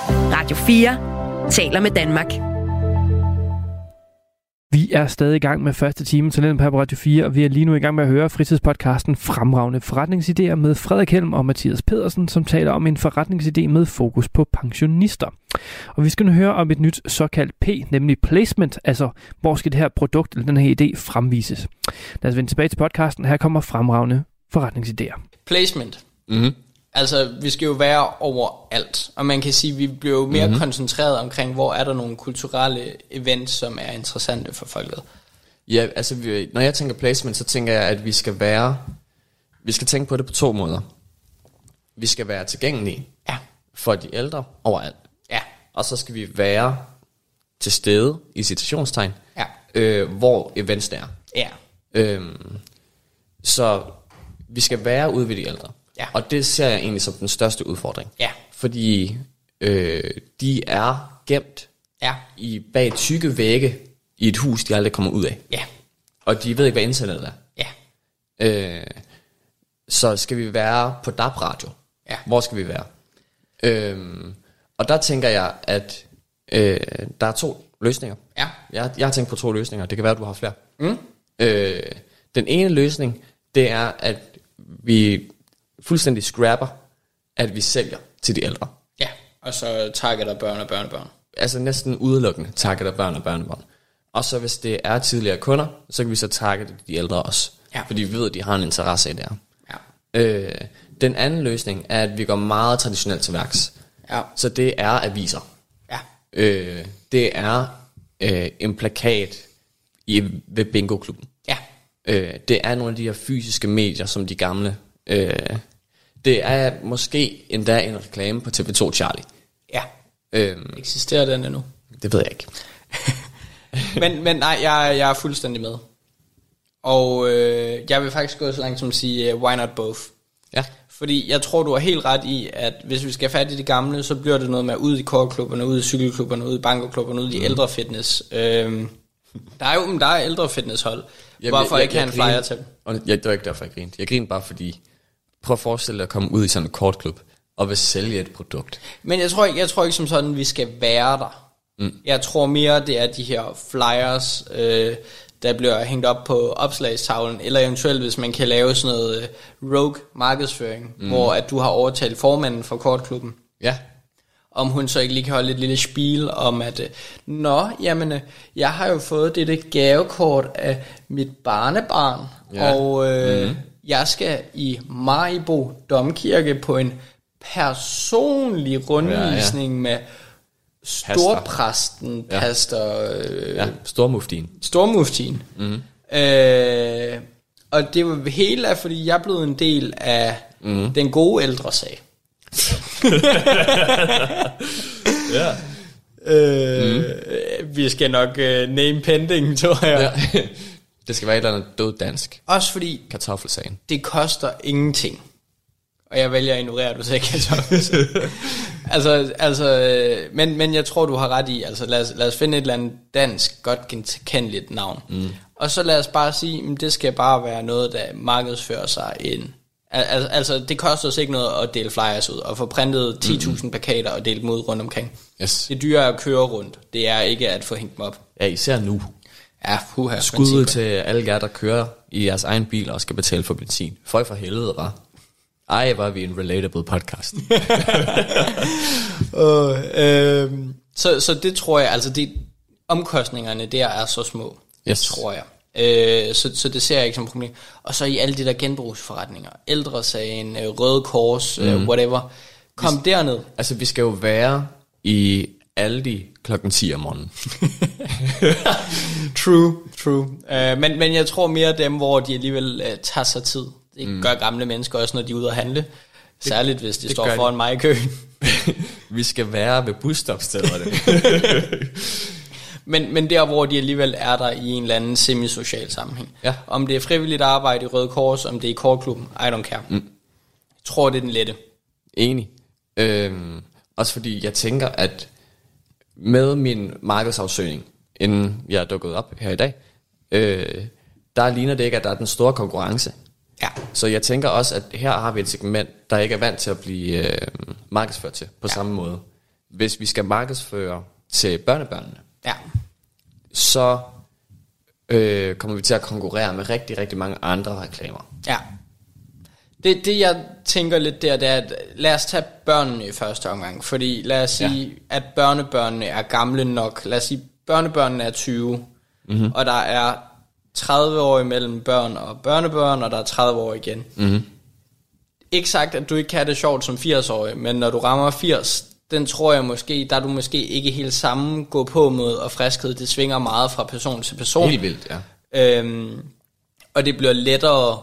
[SPEAKER 2] Radio 4 taler med Danmark.
[SPEAKER 3] Vi er stadig i gang med første time til den på Radio 4, og vi er lige nu i gang med at høre fritidspodcasten Fremragende Forretningsidéer med Frederik Helm og Mathias Pedersen, som taler om en forretningsidé med fokus på pensionister. Og vi skal nu høre om et nyt såkaldt P, nemlig placement, altså hvor skal det her produkt eller den her idé fremvises. Lad os vende tilbage til podcasten. Her kommer Fremragende Forretningsidéer.
[SPEAKER 4] Placement.
[SPEAKER 5] Mm-hmm.
[SPEAKER 4] Altså, vi skal jo være overalt, og man kan sige, at vi bliver jo mere mm-hmm. koncentreret omkring, hvor er der nogle kulturelle events, som er interessante for folket.
[SPEAKER 5] Ja, altså vi, når jeg tænker placement, så tænker jeg, at vi skal være Vi skal tænke på det på to måder. Vi skal være tilgængelige
[SPEAKER 4] Ja.
[SPEAKER 5] for de ældre overalt.
[SPEAKER 4] Ja.
[SPEAKER 5] Og så skal vi være til stede i citationstegn,
[SPEAKER 4] Ja.
[SPEAKER 5] øh, hvor events er.
[SPEAKER 4] Ja.
[SPEAKER 5] Øhm, så vi skal være ude ved de ældre.
[SPEAKER 4] Ja.
[SPEAKER 5] Og det ser jeg egentlig som den største udfordring.
[SPEAKER 4] Ja.
[SPEAKER 5] Fordi øh, de er gemt
[SPEAKER 4] Ja.
[SPEAKER 5] i bag tykke vægge i et hus, de aldrig kommer ud af.
[SPEAKER 4] Ja.
[SPEAKER 5] Og de ved ikke, hvad internettet er.
[SPEAKER 4] Ja.
[SPEAKER 5] Øh, så skal vi være på DAB Radio.
[SPEAKER 4] Ja.
[SPEAKER 5] Hvor skal vi være? Øhm, og der tænker jeg, at øh, der er to løsninger.
[SPEAKER 4] Ja.
[SPEAKER 5] Jeg, jeg har tænkt på to løsninger. Det kan være, at du har flere. Mm. Øh, den ene løsning, det er, at vi fuldstændig scrapper, at vi sælger til de ældre.
[SPEAKER 4] Ja. Og så targeter børn og børnebørn.
[SPEAKER 5] Altså næsten udelukkende targeter børn og børnebørn. Og så hvis det er tidligere kunder, så kan vi så targete de ældre også.
[SPEAKER 4] Ja.
[SPEAKER 5] Fordi vi ved, at de har en interesse i det her.
[SPEAKER 4] Ja.
[SPEAKER 5] Øh, den anden løsning er, at vi går meget traditionelt til værks.
[SPEAKER 4] Ja.
[SPEAKER 5] Så det er aviser.
[SPEAKER 4] Ja.
[SPEAKER 5] Øh, det er øh, en plakat i, ved bingo-klubben.
[SPEAKER 4] Ja.
[SPEAKER 5] Øh, det er nogle af de her fysiske medier, som de gamle... Øh, det er måske endda en reklame på TV2 Charlie.
[SPEAKER 4] Ja.
[SPEAKER 5] Øh,
[SPEAKER 4] Eksisterer den endnu?
[SPEAKER 5] det ved jeg ikke.
[SPEAKER 4] men, men nej, jeg, jeg er fuldstændig med. Og øh, jeg vil faktisk gå så langt som at sige, uh, why not both?
[SPEAKER 5] Ja.
[SPEAKER 4] Fordi jeg tror, du har helt ret i, at hvis vi skal fat i det gamle, så bliver det noget med ud i kortklubberne, ud i cykelklubberne, ud i bankoklubberne, ud i mm. ældre fitness. Øhm, der er jo der er ældre fitnesshold. Hvorfor ikke have en flyer til dem?
[SPEAKER 5] Og jeg, det var ikke derfor, jeg grinede. Jeg grinede bare fordi, prøv at forestille dig at komme ud i sådan en kortklub, og vil sælge et produkt.
[SPEAKER 4] Men jeg tror, ikke, jeg tror ikke som sådan, vi skal være der. Mm. Jeg tror mere, det er de her flyers, øh, der bliver hængt op på opslagstavlen, eller eventuelt, hvis man kan lave sådan noget øh, rogue markedsføring, mm. hvor at du har overtalt formanden for kortklubben,
[SPEAKER 5] Ja.
[SPEAKER 4] om hun så ikke lige kan holde et lille spil om, at øh, Nå, jamen, øh, jeg har jo fået dette gavekort af mit barnebarn,
[SPEAKER 5] Ja.
[SPEAKER 4] og øh, mm. Jeg skal i Maribo Domkirke på en personlig rundvisning ja, ja. med storpræsten,
[SPEAKER 5] Ja.
[SPEAKER 4] pastor, øh,
[SPEAKER 5] Ja, stormuftien.
[SPEAKER 4] stormuftien. Mm. Øh, og det var hele er, fordi jeg blevet en del af mm. den gode ældre sag.
[SPEAKER 5] Ja.
[SPEAKER 4] Øh, mm. Vi skal nok uh, name pending, tror jeg. Ja.
[SPEAKER 5] Det skal være et eller andet død dansk.
[SPEAKER 4] Også fordi
[SPEAKER 5] Kartoffelsagen.
[SPEAKER 4] det koster ingenting. Og jeg vælger at ignorere, at du sagde kartoffelsagen. altså, altså, øh, men, men jeg tror, du har ret i. Altså, lad os, lad os finde et eller andet dansk, godt genkendeligt navn. Mm. Og så lad os bare sige, at det skal bare være noget, der markedsfører sig ind. Al- al- Altså, det koster os ikke noget at dele flyers ud, og få printet 10.000 plakater og dele dem ud rundt omkring.
[SPEAKER 5] Yes.
[SPEAKER 4] Det dyre er at køre rundt. Det er ikke at få hængt dem op.
[SPEAKER 5] Ja, især nu.
[SPEAKER 4] Ja, puha.
[SPEAKER 5] Skud til alle jer, der kører i jeres egen bil og skal betale for benzin. Føj for helvede, var. Ej, var vi en relatable podcast.
[SPEAKER 4] Uh, øh, så, så det tror jeg, altså det, omkostningerne der er så små,
[SPEAKER 5] Yes.
[SPEAKER 4] tror jeg. Øh, så, så det ser jeg ikke som et problem. Og så i alle de der genbrugsforretninger, ældresagen, øh, Røde Kors, mm. øh, whatever, kom derned.
[SPEAKER 5] altså, vi skal jo være i Aldi klokken 10 om morgenen.
[SPEAKER 4] True, true. Uh, men, men jeg tror mere dem, hvor de alligevel uh, tager sig tid. Det mm. gør gamle mennesker også, når de er ude at handle. Særligt hvis de
[SPEAKER 5] det
[SPEAKER 4] står
[SPEAKER 5] gør de.
[SPEAKER 4] foran mig i køen.
[SPEAKER 5] vi skal være ved busstopstederne.
[SPEAKER 4] Men, men der, hvor de alligevel er der i en eller anden semisocial sammenhæng.
[SPEAKER 5] Ja.
[SPEAKER 4] Om det er frivilligt arbejde i Røde Kors, om det er i kortklubben, I don't care. Mm. Jeg tror, det er den lette.
[SPEAKER 5] Enig. Øhm, også fordi jeg tænker, at med min markedsafsøgning, inden jeg er dukket op her i dag, øh, der ligner det ikke, at der er den store konkurrence.
[SPEAKER 4] Ja.
[SPEAKER 5] Så jeg tænker også, at her har vi et segment, der ikke er vant til at blive øh, markedsført til på ja. samme måde. Hvis vi skal markedsføre til børnebørnene,
[SPEAKER 4] Ja.
[SPEAKER 5] så øh, kommer vi til at konkurrere med rigtig, rigtig mange andre reklamer.
[SPEAKER 4] Ja. Det, det jeg tænker lidt der, det er, at lad os tage børnene i første omgang. Fordi lad os sige, ja. at børnebørnene er gamle nok. Lad os sige, børnebørnene er 20. Mm-hmm. Og der er 30 år imellem børn og børnebørn, og der er 30 år igen. Mm-hmm. Ikke sagt, at du ikke kan have det sjovt som 80-årig, men når du rammer 80, den tror jeg måske, der er du måske ikke helt samme gå på mod og friskhed. Det svinger meget fra person til person.
[SPEAKER 5] Helt vildt, ja.
[SPEAKER 4] Øhm, og det bliver lettere,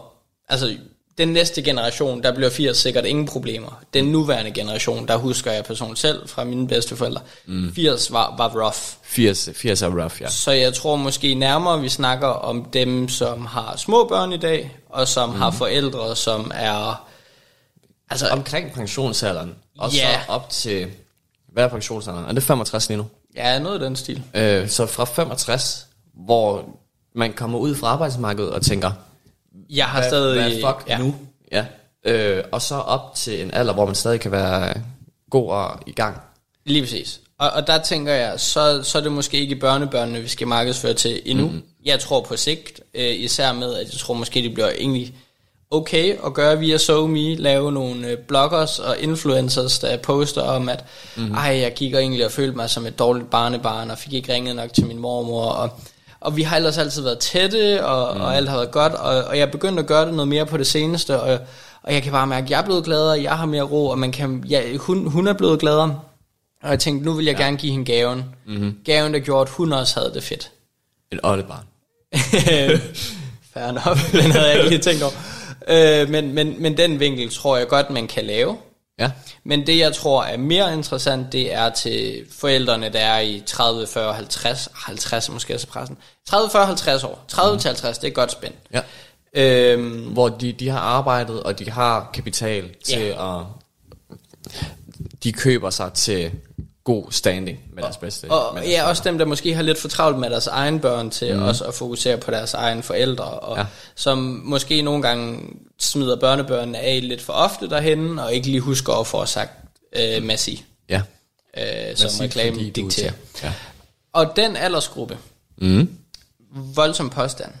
[SPEAKER 4] altså den næste generation, der bliver 80 sikkert ingen problemer. Den nuværende generation, der husker jeg personligt selv fra mine bedsteforældre, mm. 80 var, var rough.
[SPEAKER 5] 80, 80 er rough, ja.
[SPEAKER 4] Så jeg tror måske nærmere, vi snakker om dem, som har små børn i dag, og som mm. har forældre, som er... Altså,
[SPEAKER 5] Omkring pensionsalderen, og
[SPEAKER 4] Ja.
[SPEAKER 5] så op til, hvad er pensionsalderen? Er det 65 lige nu?
[SPEAKER 4] ja, noget af den stil.
[SPEAKER 5] Øh, så fra 65, hvor man kommer ud fra arbejdsmarkedet og tænker,
[SPEAKER 4] Jeg har
[SPEAKER 5] hvad,
[SPEAKER 4] stadig...
[SPEAKER 5] hvad fuck
[SPEAKER 4] ja.
[SPEAKER 5] nu? Ja. Øh, og så op til en alder, hvor man stadig kan være god og i gang.
[SPEAKER 4] Lige præcis. Og, og der tænker jeg, så, så er det måske ikke børnebørnene, vi skal markedsføre til endnu. Mm. Jeg tror på sigt, øh, især med, at jeg tror måske, det bliver egentlig okay at gøre via SoMe, lave nogle øh, bloggers og influencers, der poster om, at mm. ej, jeg gik og egentlig og følte mig som et dårligt barnebarn, og fik ikke ringet nok til min mormor, og, og vi har ellers altid været tætte, og, mm. og alt har været godt, og, og jeg begyndte at gøre det noget mere på det seneste, og, og jeg kan bare mærke, at jeg er blevet gladere, jeg har mere ro, og man kan, ja, hun, hun er blevet gladere, og jeg tænkte, nu vil jeg ja. gerne give hende gaven. Mm-hmm. Gaven, der gjorde, at hun også havde det fedt.
[SPEAKER 5] Et oldebarn.
[SPEAKER 4] Fair nok, den havde jeg ikke lige tænkt over. Øh, men, men, men den vinkel tror jeg godt, man kan lave.
[SPEAKER 5] Ja.
[SPEAKER 4] Men det, jeg tror er mere interessant, det er til forældrene, der er i 30, 40, 50, 50 er måske også pressen. 30, 40, 50 år. 30 mm. til 50, det er godt spændt.
[SPEAKER 5] ja.
[SPEAKER 4] Øhm,
[SPEAKER 5] Hvor de, de har arbejdet, og de har kapital til
[SPEAKER 4] Ja.
[SPEAKER 5] at... De køber sig til god standing med deres bedste.
[SPEAKER 4] Og
[SPEAKER 5] med
[SPEAKER 4] ja,
[SPEAKER 5] deres
[SPEAKER 4] også dem, der måske har lidt for travlt med deres egen børn til mm. også at fokusere på deres egne forældre, og ja. Som måske nogle gange smider børnebørnene af lidt for ofte derhen, og ikke lige husker at få sagt øh, Messi,
[SPEAKER 5] Ja.
[SPEAKER 4] øh, som reklamen
[SPEAKER 5] du er
[SPEAKER 4] dikterer.
[SPEAKER 5] Ja.
[SPEAKER 4] Og den aldersgruppe,
[SPEAKER 5] Mm.
[SPEAKER 4] voldsom påstand,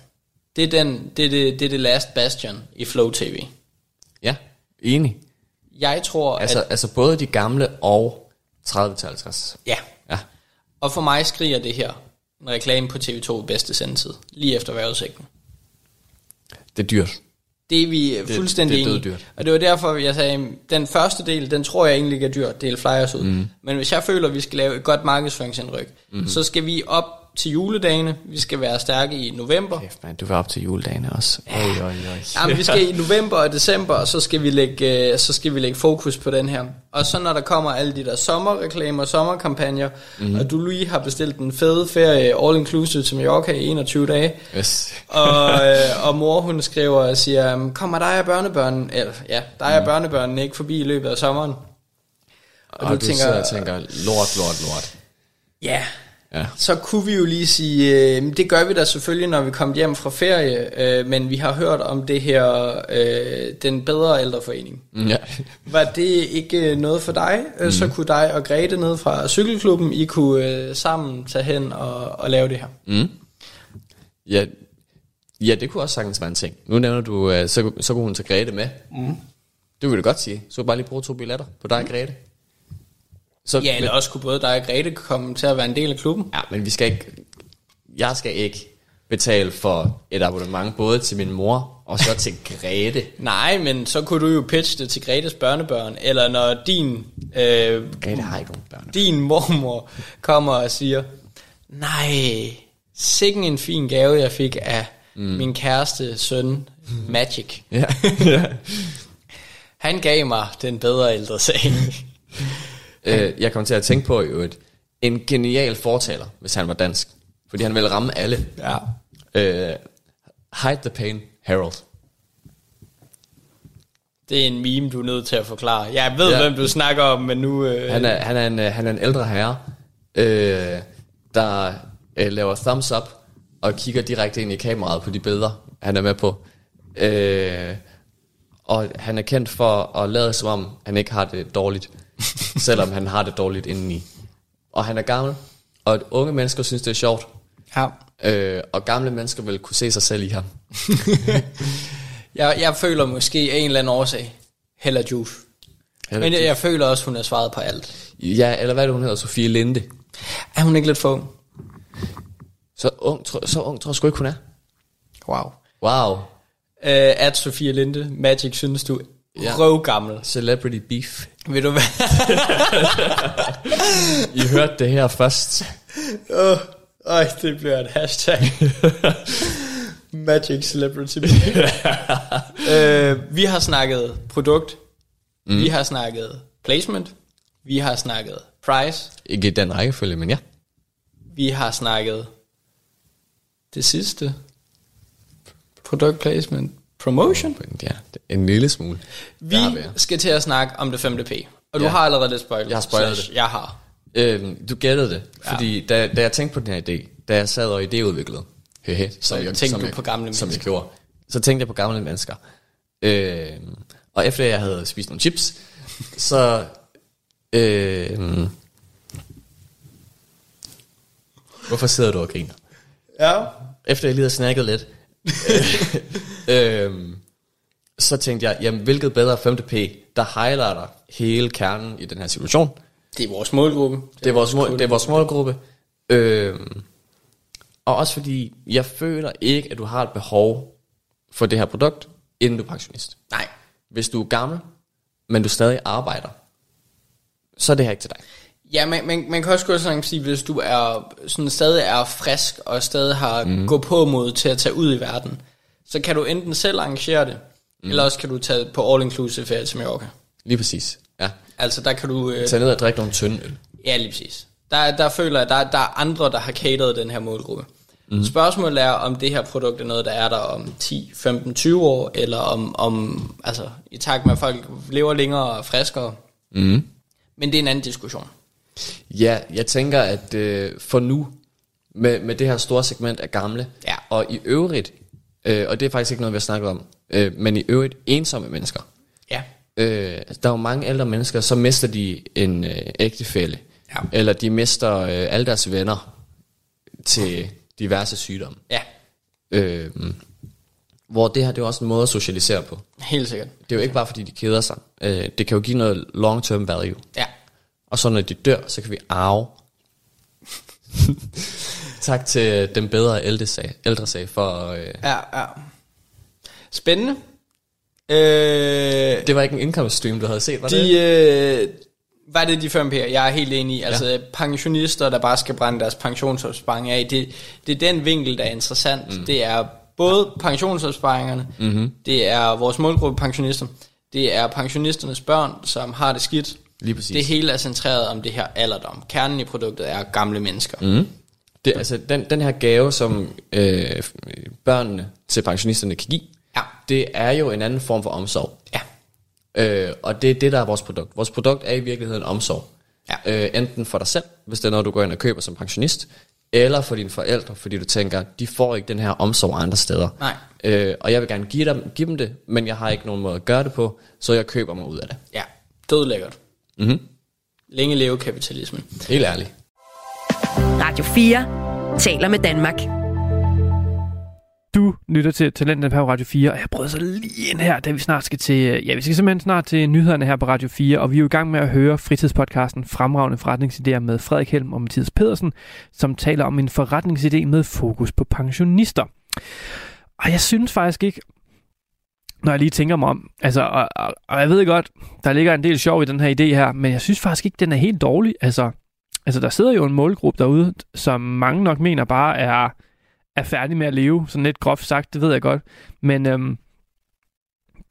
[SPEAKER 4] det er, den, det, er det, det er det last bastion i Flow TV.
[SPEAKER 5] ja, enig.
[SPEAKER 4] Jeg tror,
[SPEAKER 5] Altså,
[SPEAKER 4] at...
[SPEAKER 5] altså både de gamle og 30-50.
[SPEAKER 4] Ja,
[SPEAKER 5] Ja.
[SPEAKER 4] og for mig skriger det her en reklame på TV2 i bedste sendetid, lige efter vejrudsigten.
[SPEAKER 5] Det er dyrt.
[SPEAKER 4] Det er vi det, fuldstændig
[SPEAKER 5] det er
[SPEAKER 4] enige i.
[SPEAKER 5] døddyrt.
[SPEAKER 4] Og det var derfor, jeg sagde, den første del, den tror jeg egentlig ikke er dyr, dele flyers ud. Mm. Men hvis jeg føler, at vi skal lave et godt markedsføringsindryk, mm. så skal vi op til juledagene, vi skal være stærke i november.
[SPEAKER 5] Kæft, man, du var op til juledagene også. Oj, oj, oj.
[SPEAKER 4] Jamen, vi skal i november og december, og så skal vi lægge, øh, så skal vi lægge fokus på den her. Og så når der kommer alle de der sommerreklamer, sommerkampagner, mm-hmm. og du lige har bestilt en fed ferie all inclusive til Mallorca i 21 dage,
[SPEAKER 5] Yes.
[SPEAKER 4] og, øh, og mor hun skriver og siger, kommer dig og børnebørnen, eller ja, dig og børnebørnen ikke forbi i løbet af sommeren?
[SPEAKER 5] Og, og du, du og tænker, lort, lort, lort.
[SPEAKER 4] ja,
[SPEAKER 5] Ja.
[SPEAKER 4] så kunne vi jo lige sige, øh, det gør vi da selvfølgelig, når vi kommer hjem fra ferie, øh, men vi har hørt om det her, øh, den bedre ældreforening.
[SPEAKER 5] Mm, Ja.
[SPEAKER 4] Var det ikke øh, noget for dig? Mm. Så kunne dig og Grete ned fra cykelklubben, I kunne øh, sammen tage hen og, og lave det her.
[SPEAKER 5] Mm. Ja, ja, det kunne også sagtens være en ting. Nu nævner du, øh, så, så kunne hun tage Grete med. Mm. Det vil du godt sige. Så bare lige bruge to billetter på dig Grete. Så,
[SPEAKER 4] Ja, eller også kunne både dig og Grete komme til at være en del af klubben.
[SPEAKER 5] Ja, men vi skal ikke... Jeg skal ikke betale for et abonnement både til min mor og så til Grete.
[SPEAKER 4] Nej, men så kunne du jo pitche det til Gretes børnebørn, eller når din, øh,
[SPEAKER 5] Grete har ikke nogen
[SPEAKER 4] din mormor kommer og siger, nej, sikken en fin gave, jeg fik af mm. min kæreste søn, Magic.
[SPEAKER 5] Ja. ja.
[SPEAKER 4] Han gav mig den bedre ældre sag.
[SPEAKER 5] øh, jeg kom til at tænke på jo et, en genial fortaler, hvis han var dansk. Fordi han ville ramme alle.
[SPEAKER 4] ja.
[SPEAKER 5] Øh, hide the pain, Harold.
[SPEAKER 4] Det er en meme, du er nødt til at forklare. Jeg ved,
[SPEAKER 5] Ja.
[SPEAKER 4] hvem du snakker om, men nu... Øh,
[SPEAKER 5] Han er, han er, en, øh, han er en ældre herre, øh, der øh, laver thumbs up og kigger direkte ind i kameraet på de billeder, han er med på. Øh, og han er kendt for at lade som om, han ikke har det dårligt, selvom han har det dårligt indeni. Og han er gammel, og unge mennesker synes, det er sjovt.
[SPEAKER 4] ja.
[SPEAKER 5] Øh, og gamle mennesker vil kunne se sig selv i ham.
[SPEAKER 4] jeg, jeg føler måske af en eller anden årsag, Hella Juice.
[SPEAKER 5] Hella
[SPEAKER 4] Men jeg, jeg føler også, hun har svaret på alt.
[SPEAKER 5] Ja, eller hvad er det, hun hedder? Sofie Linde.
[SPEAKER 4] Er hun ikke lidt for ung?
[SPEAKER 5] Så ung, tro, så ung tror jeg sgu ikke, hun er.
[SPEAKER 4] Wow.
[SPEAKER 5] Wow.
[SPEAKER 4] Uh, at Sofia Linde, Magic, synes du
[SPEAKER 5] Ja.
[SPEAKER 4] røvgammel.
[SPEAKER 5] Celebrity beef.
[SPEAKER 4] Vil du være...
[SPEAKER 5] I hørte det her først.
[SPEAKER 4] Åh, øj, det bliver et hashtag. Magic Celebrity. øh, vi har snakket produkt. Mm. Vi har snakket placement. Vi har snakket price.
[SPEAKER 5] Ikke i den rækkefølge, men ja.
[SPEAKER 4] Vi har snakket det sidste. Product placement. Promotion.
[SPEAKER 5] Ja, en lille smule.
[SPEAKER 4] Vi
[SPEAKER 5] ja.
[SPEAKER 4] skal til at snakke om det 5. P. Og du
[SPEAKER 5] Ja.
[SPEAKER 4] har allerede lidt spoilet.
[SPEAKER 5] Jeg har spoilet det.
[SPEAKER 4] Jeg har.
[SPEAKER 5] Øhm, du gættede det, fordi da, da jeg tænkte på den her idé, da jeg sad og idéudviklede, hehe, som
[SPEAKER 4] Så
[SPEAKER 5] jeg,
[SPEAKER 4] tænkte
[SPEAKER 5] som
[SPEAKER 4] du
[SPEAKER 5] jeg,
[SPEAKER 4] på gamle
[SPEAKER 5] som jeg
[SPEAKER 4] mennesker.
[SPEAKER 5] gjorde, så tænkte jeg på gamle mennesker. Øhm, og efter jeg havde spist nogle chips, så... Øhm, hvorfor sidder du og griner?
[SPEAKER 4] Ja.
[SPEAKER 5] Efter jeg lige havde snakket lidt, øh, øhm, så tænkte jeg, jamen hvilket bedre 5P, der highlighter hele kernen i den her situation.
[SPEAKER 4] Det er vores målgruppe.
[SPEAKER 5] Det er vores, mål, det er vores målgruppe. Øhm, og også fordi, jeg føler ikke, at du har et behov for det her produkt, inden du er pensionist.
[SPEAKER 4] Nej.
[SPEAKER 5] Hvis du er gammel, men du stadig arbejder, så er det her ikke til dig.
[SPEAKER 4] Ja, man, man, man kan også godt sådan sige, hvis du er sådan stadig er frisk og stadig har mm. gå på mod til at tage ud i verden, så kan du enten selv arrangere det, mm. eller også kan du tage på all inclusive ferie til Mallorca.
[SPEAKER 5] Lige præcis. Ja.
[SPEAKER 4] Altså der kan du... Øh,
[SPEAKER 5] Tag ned og drikke nogle tynde øl.
[SPEAKER 4] Ja, lige præcis. Der, der føler jeg, der, der er andre, der har cateret den her målgruppe. Mm. Spørgsmålet er, om det her produkt er noget, der er der om 10, 15, 20 år, eller om, om altså, i takt med, at folk lever længere og friskere.
[SPEAKER 5] Mm.
[SPEAKER 4] Men det er en anden diskussion.
[SPEAKER 5] Ja, jeg tænker, at øh, for nu, med, med det her store segment af gamle,
[SPEAKER 4] Ja.
[SPEAKER 5] og i øvrigt, øh, og det er faktisk ikke noget, vi har snakket om, øh, men i øvrigt ensomme mennesker.
[SPEAKER 4] Ja.
[SPEAKER 5] Øh, altså, der er jo mange ældre mennesker, så mister de en øh, ægtefælle,
[SPEAKER 4] Ja.
[SPEAKER 5] eller de mister øh, alle deres venner til diverse sygdomme.
[SPEAKER 4] Ja,
[SPEAKER 5] Øh, hvor det her, det er jo også en måde at socialisere på.
[SPEAKER 4] helt sikkert.
[SPEAKER 5] Det er jo ikke bare, fordi de keder sig. Øh, det kan jo give noget long-term value.
[SPEAKER 4] Ja.
[SPEAKER 5] Og så når de dør, så kan vi arve. tak til den bedre ældre sag, ældre sag for... Øh,
[SPEAKER 4] Ja, ja. Spændende. Øh,
[SPEAKER 5] det var ikke en income stream, du havde set, var det?
[SPEAKER 4] de, øh, var det de 5 P'er? Jeg er helt enig i. Altså ja. pensionister, der bare skal brænde deres pensionsopsparing af, det, det er den vinkel, der er interessant. Mm. Det er både pensionsopsparingerne, mm-hmm. det er vores målgruppe pensionister, det er pensionisternes børn, som har det skidt.
[SPEAKER 5] Lige præcis.
[SPEAKER 4] Det hele er centreret om det her alderdom. Kernen i produktet er gamle mennesker. Mm.
[SPEAKER 5] Det altså, den, den her gave, som øh, børnene til pensionisterne kan give,
[SPEAKER 4] Ja.
[SPEAKER 5] det er jo en anden form for omsorg.
[SPEAKER 4] Ja.
[SPEAKER 5] Øh, og det er det, der er vores produkt. Vores produkt er i virkeligheden omsorg.
[SPEAKER 4] Ja.
[SPEAKER 5] Øh, enten for dig selv, hvis det er noget, du går ind og køber som pensionist, eller for dine forældre, fordi du tænker, de får ikke den her omsorg andre steder.
[SPEAKER 4] Nej.
[SPEAKER 5] Øh, og jeg vil gerne give dem, give dem det, men jeg har ikke nogen måde at gøre det på, så jeg køber mig ud af det.
[SPEAKER 4] Ja. Død lækkert.
[SPEAKER 5] Mhm.
[SPEAKER 4] Længe leve kapitalismen.
[SPEAKER 5] Helt ærligt.
[SPEAKER 2] Radio 4 taler med Danmark.
[SPEAKER 3] Du lytter til Talentet på Radio 4, og jeg prøver så lige ind her, da vi snart skal til, øh, ja, vi skal simpelthen snart til nyhederne her på Radio 4, og vi er jo i gang med at høre fritidspodcasten Fremragende Forretningsidéer med Frederik Helm og Mathias Pedersen, som taler om en forretningsidé med fokus på pensionister. Og jeg synes faktisk ikke, når jeg lige tænker mig om, altså, og, og, og jeg ved godt, der ligger en del sjov i den her idé her, men jeg synes faktisk ikke, den er helt dårlig. Altså, altså der sidder jo en målgruppe derude, som mange nok mener bare er er færdig med at leve, sådan lidt groft sagt, det ved jeg godt. Men øhm,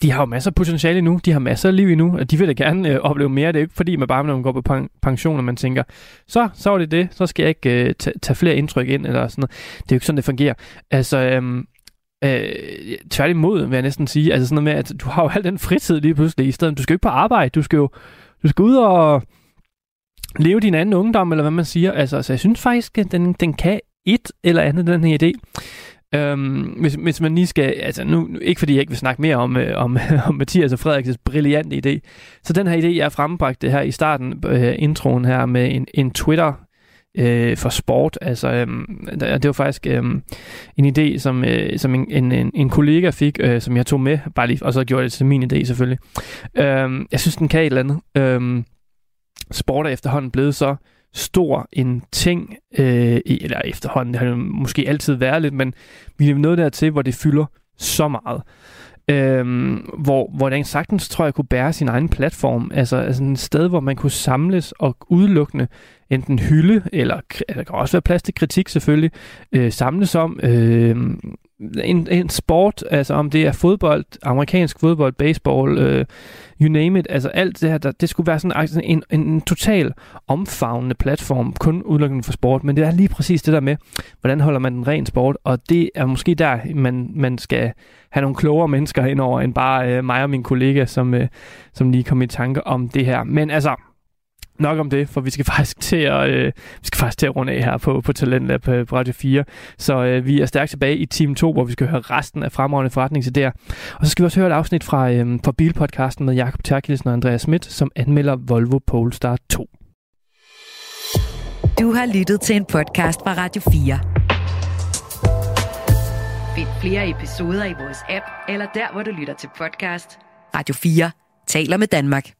[SPEAKER 3] de har jo masser af potentiale endnu, de har masser af liv endnu, og de vil da gerne øh, opleve mere. Det er jo ikke fordi, man bare når man går på pen- pension, og man tænker, så, så var det det, så skal jeg ikke øh, t- tage flere indtryk ind, eller sådan noget. Det er jo ikke sådan, det fungerer. Altså, øhm, øh, tværtimod vil jeg næsten sige, altså sådan noget med, at du har jo al den fritid lige pludselig, i stedet, du skal jo ikke på arbejde, du skal jo du skal ud og leve din anden ungdom, eller hvad man siger. Altså, så jeg synes faktisk, at den, den kan et eller andet, den her idé. Øhm, hvis, hvis man lige skal, altså nu, ikke fordi jeg ikke vil snakke mere om, øh, om, om Mathias og Frederiks brillante idé, så den her idé, jeg frembragte her i starten, øh, introen her med en, en Twitter øh, for sport, altså øh, det var faktisk øh, en idé, som, øh, som en, en, en, en kollega fik, øh, som jeg tog med, bare lige, og så gjorde det til min idé selvfølgelig. Øh, jeg synes, den kan et eller andet. Øh, sport er efterhånden blevet så stor en ting, øh, eller efterhånden det har jo måske altid været lidt, men vi er nået dertil, hvor det fylder så meget. Øhm, hvor, hvor den sagtens, tror jeg, kunne bære sin egen platform. Altså, altså et sted, hvor man kunne samles og udelukkende enten hylde, eller der kan også være plads til kritik selvfølgelig, øh, samles om, øh, en, en sport, altså om det er fodbold, amerikansk fodbold, baseball, øh, you name it, altså alt det her, der, det skulle være sådan en, en, en total omfavnende platform, kun udelukkende for sport, men det er lige præcis det der med, hvordan holder man den ren sport, og det er måske der, man, man skal have nogle klogere mennesker indover, end bare øh, mig og min kollega, som, øh, som lige kom i tanke om det her. Men altså, nok om det, for vi skal faktisk til at, øh, vi skal faktisk til at runde af her på, på Talentlab på, på Radio 4. Så øh, vi er stærkt tilbage i Team 2, hvor vi skal høre resten af fremragende forretningsidéer. Og så skal vi også høre et afsnit fra, øh, fra Bilpodcasten med Jakob Terkelsen og Andreas Schmidt, som anmelder Volvo Polestar 2.
[SPEAKER 2] Du har lyttet til en podcast fra Radio 4. Find flere episoder i vores app, eller der, hvor du lytter til podcast. Radio 4 taler med Danmark.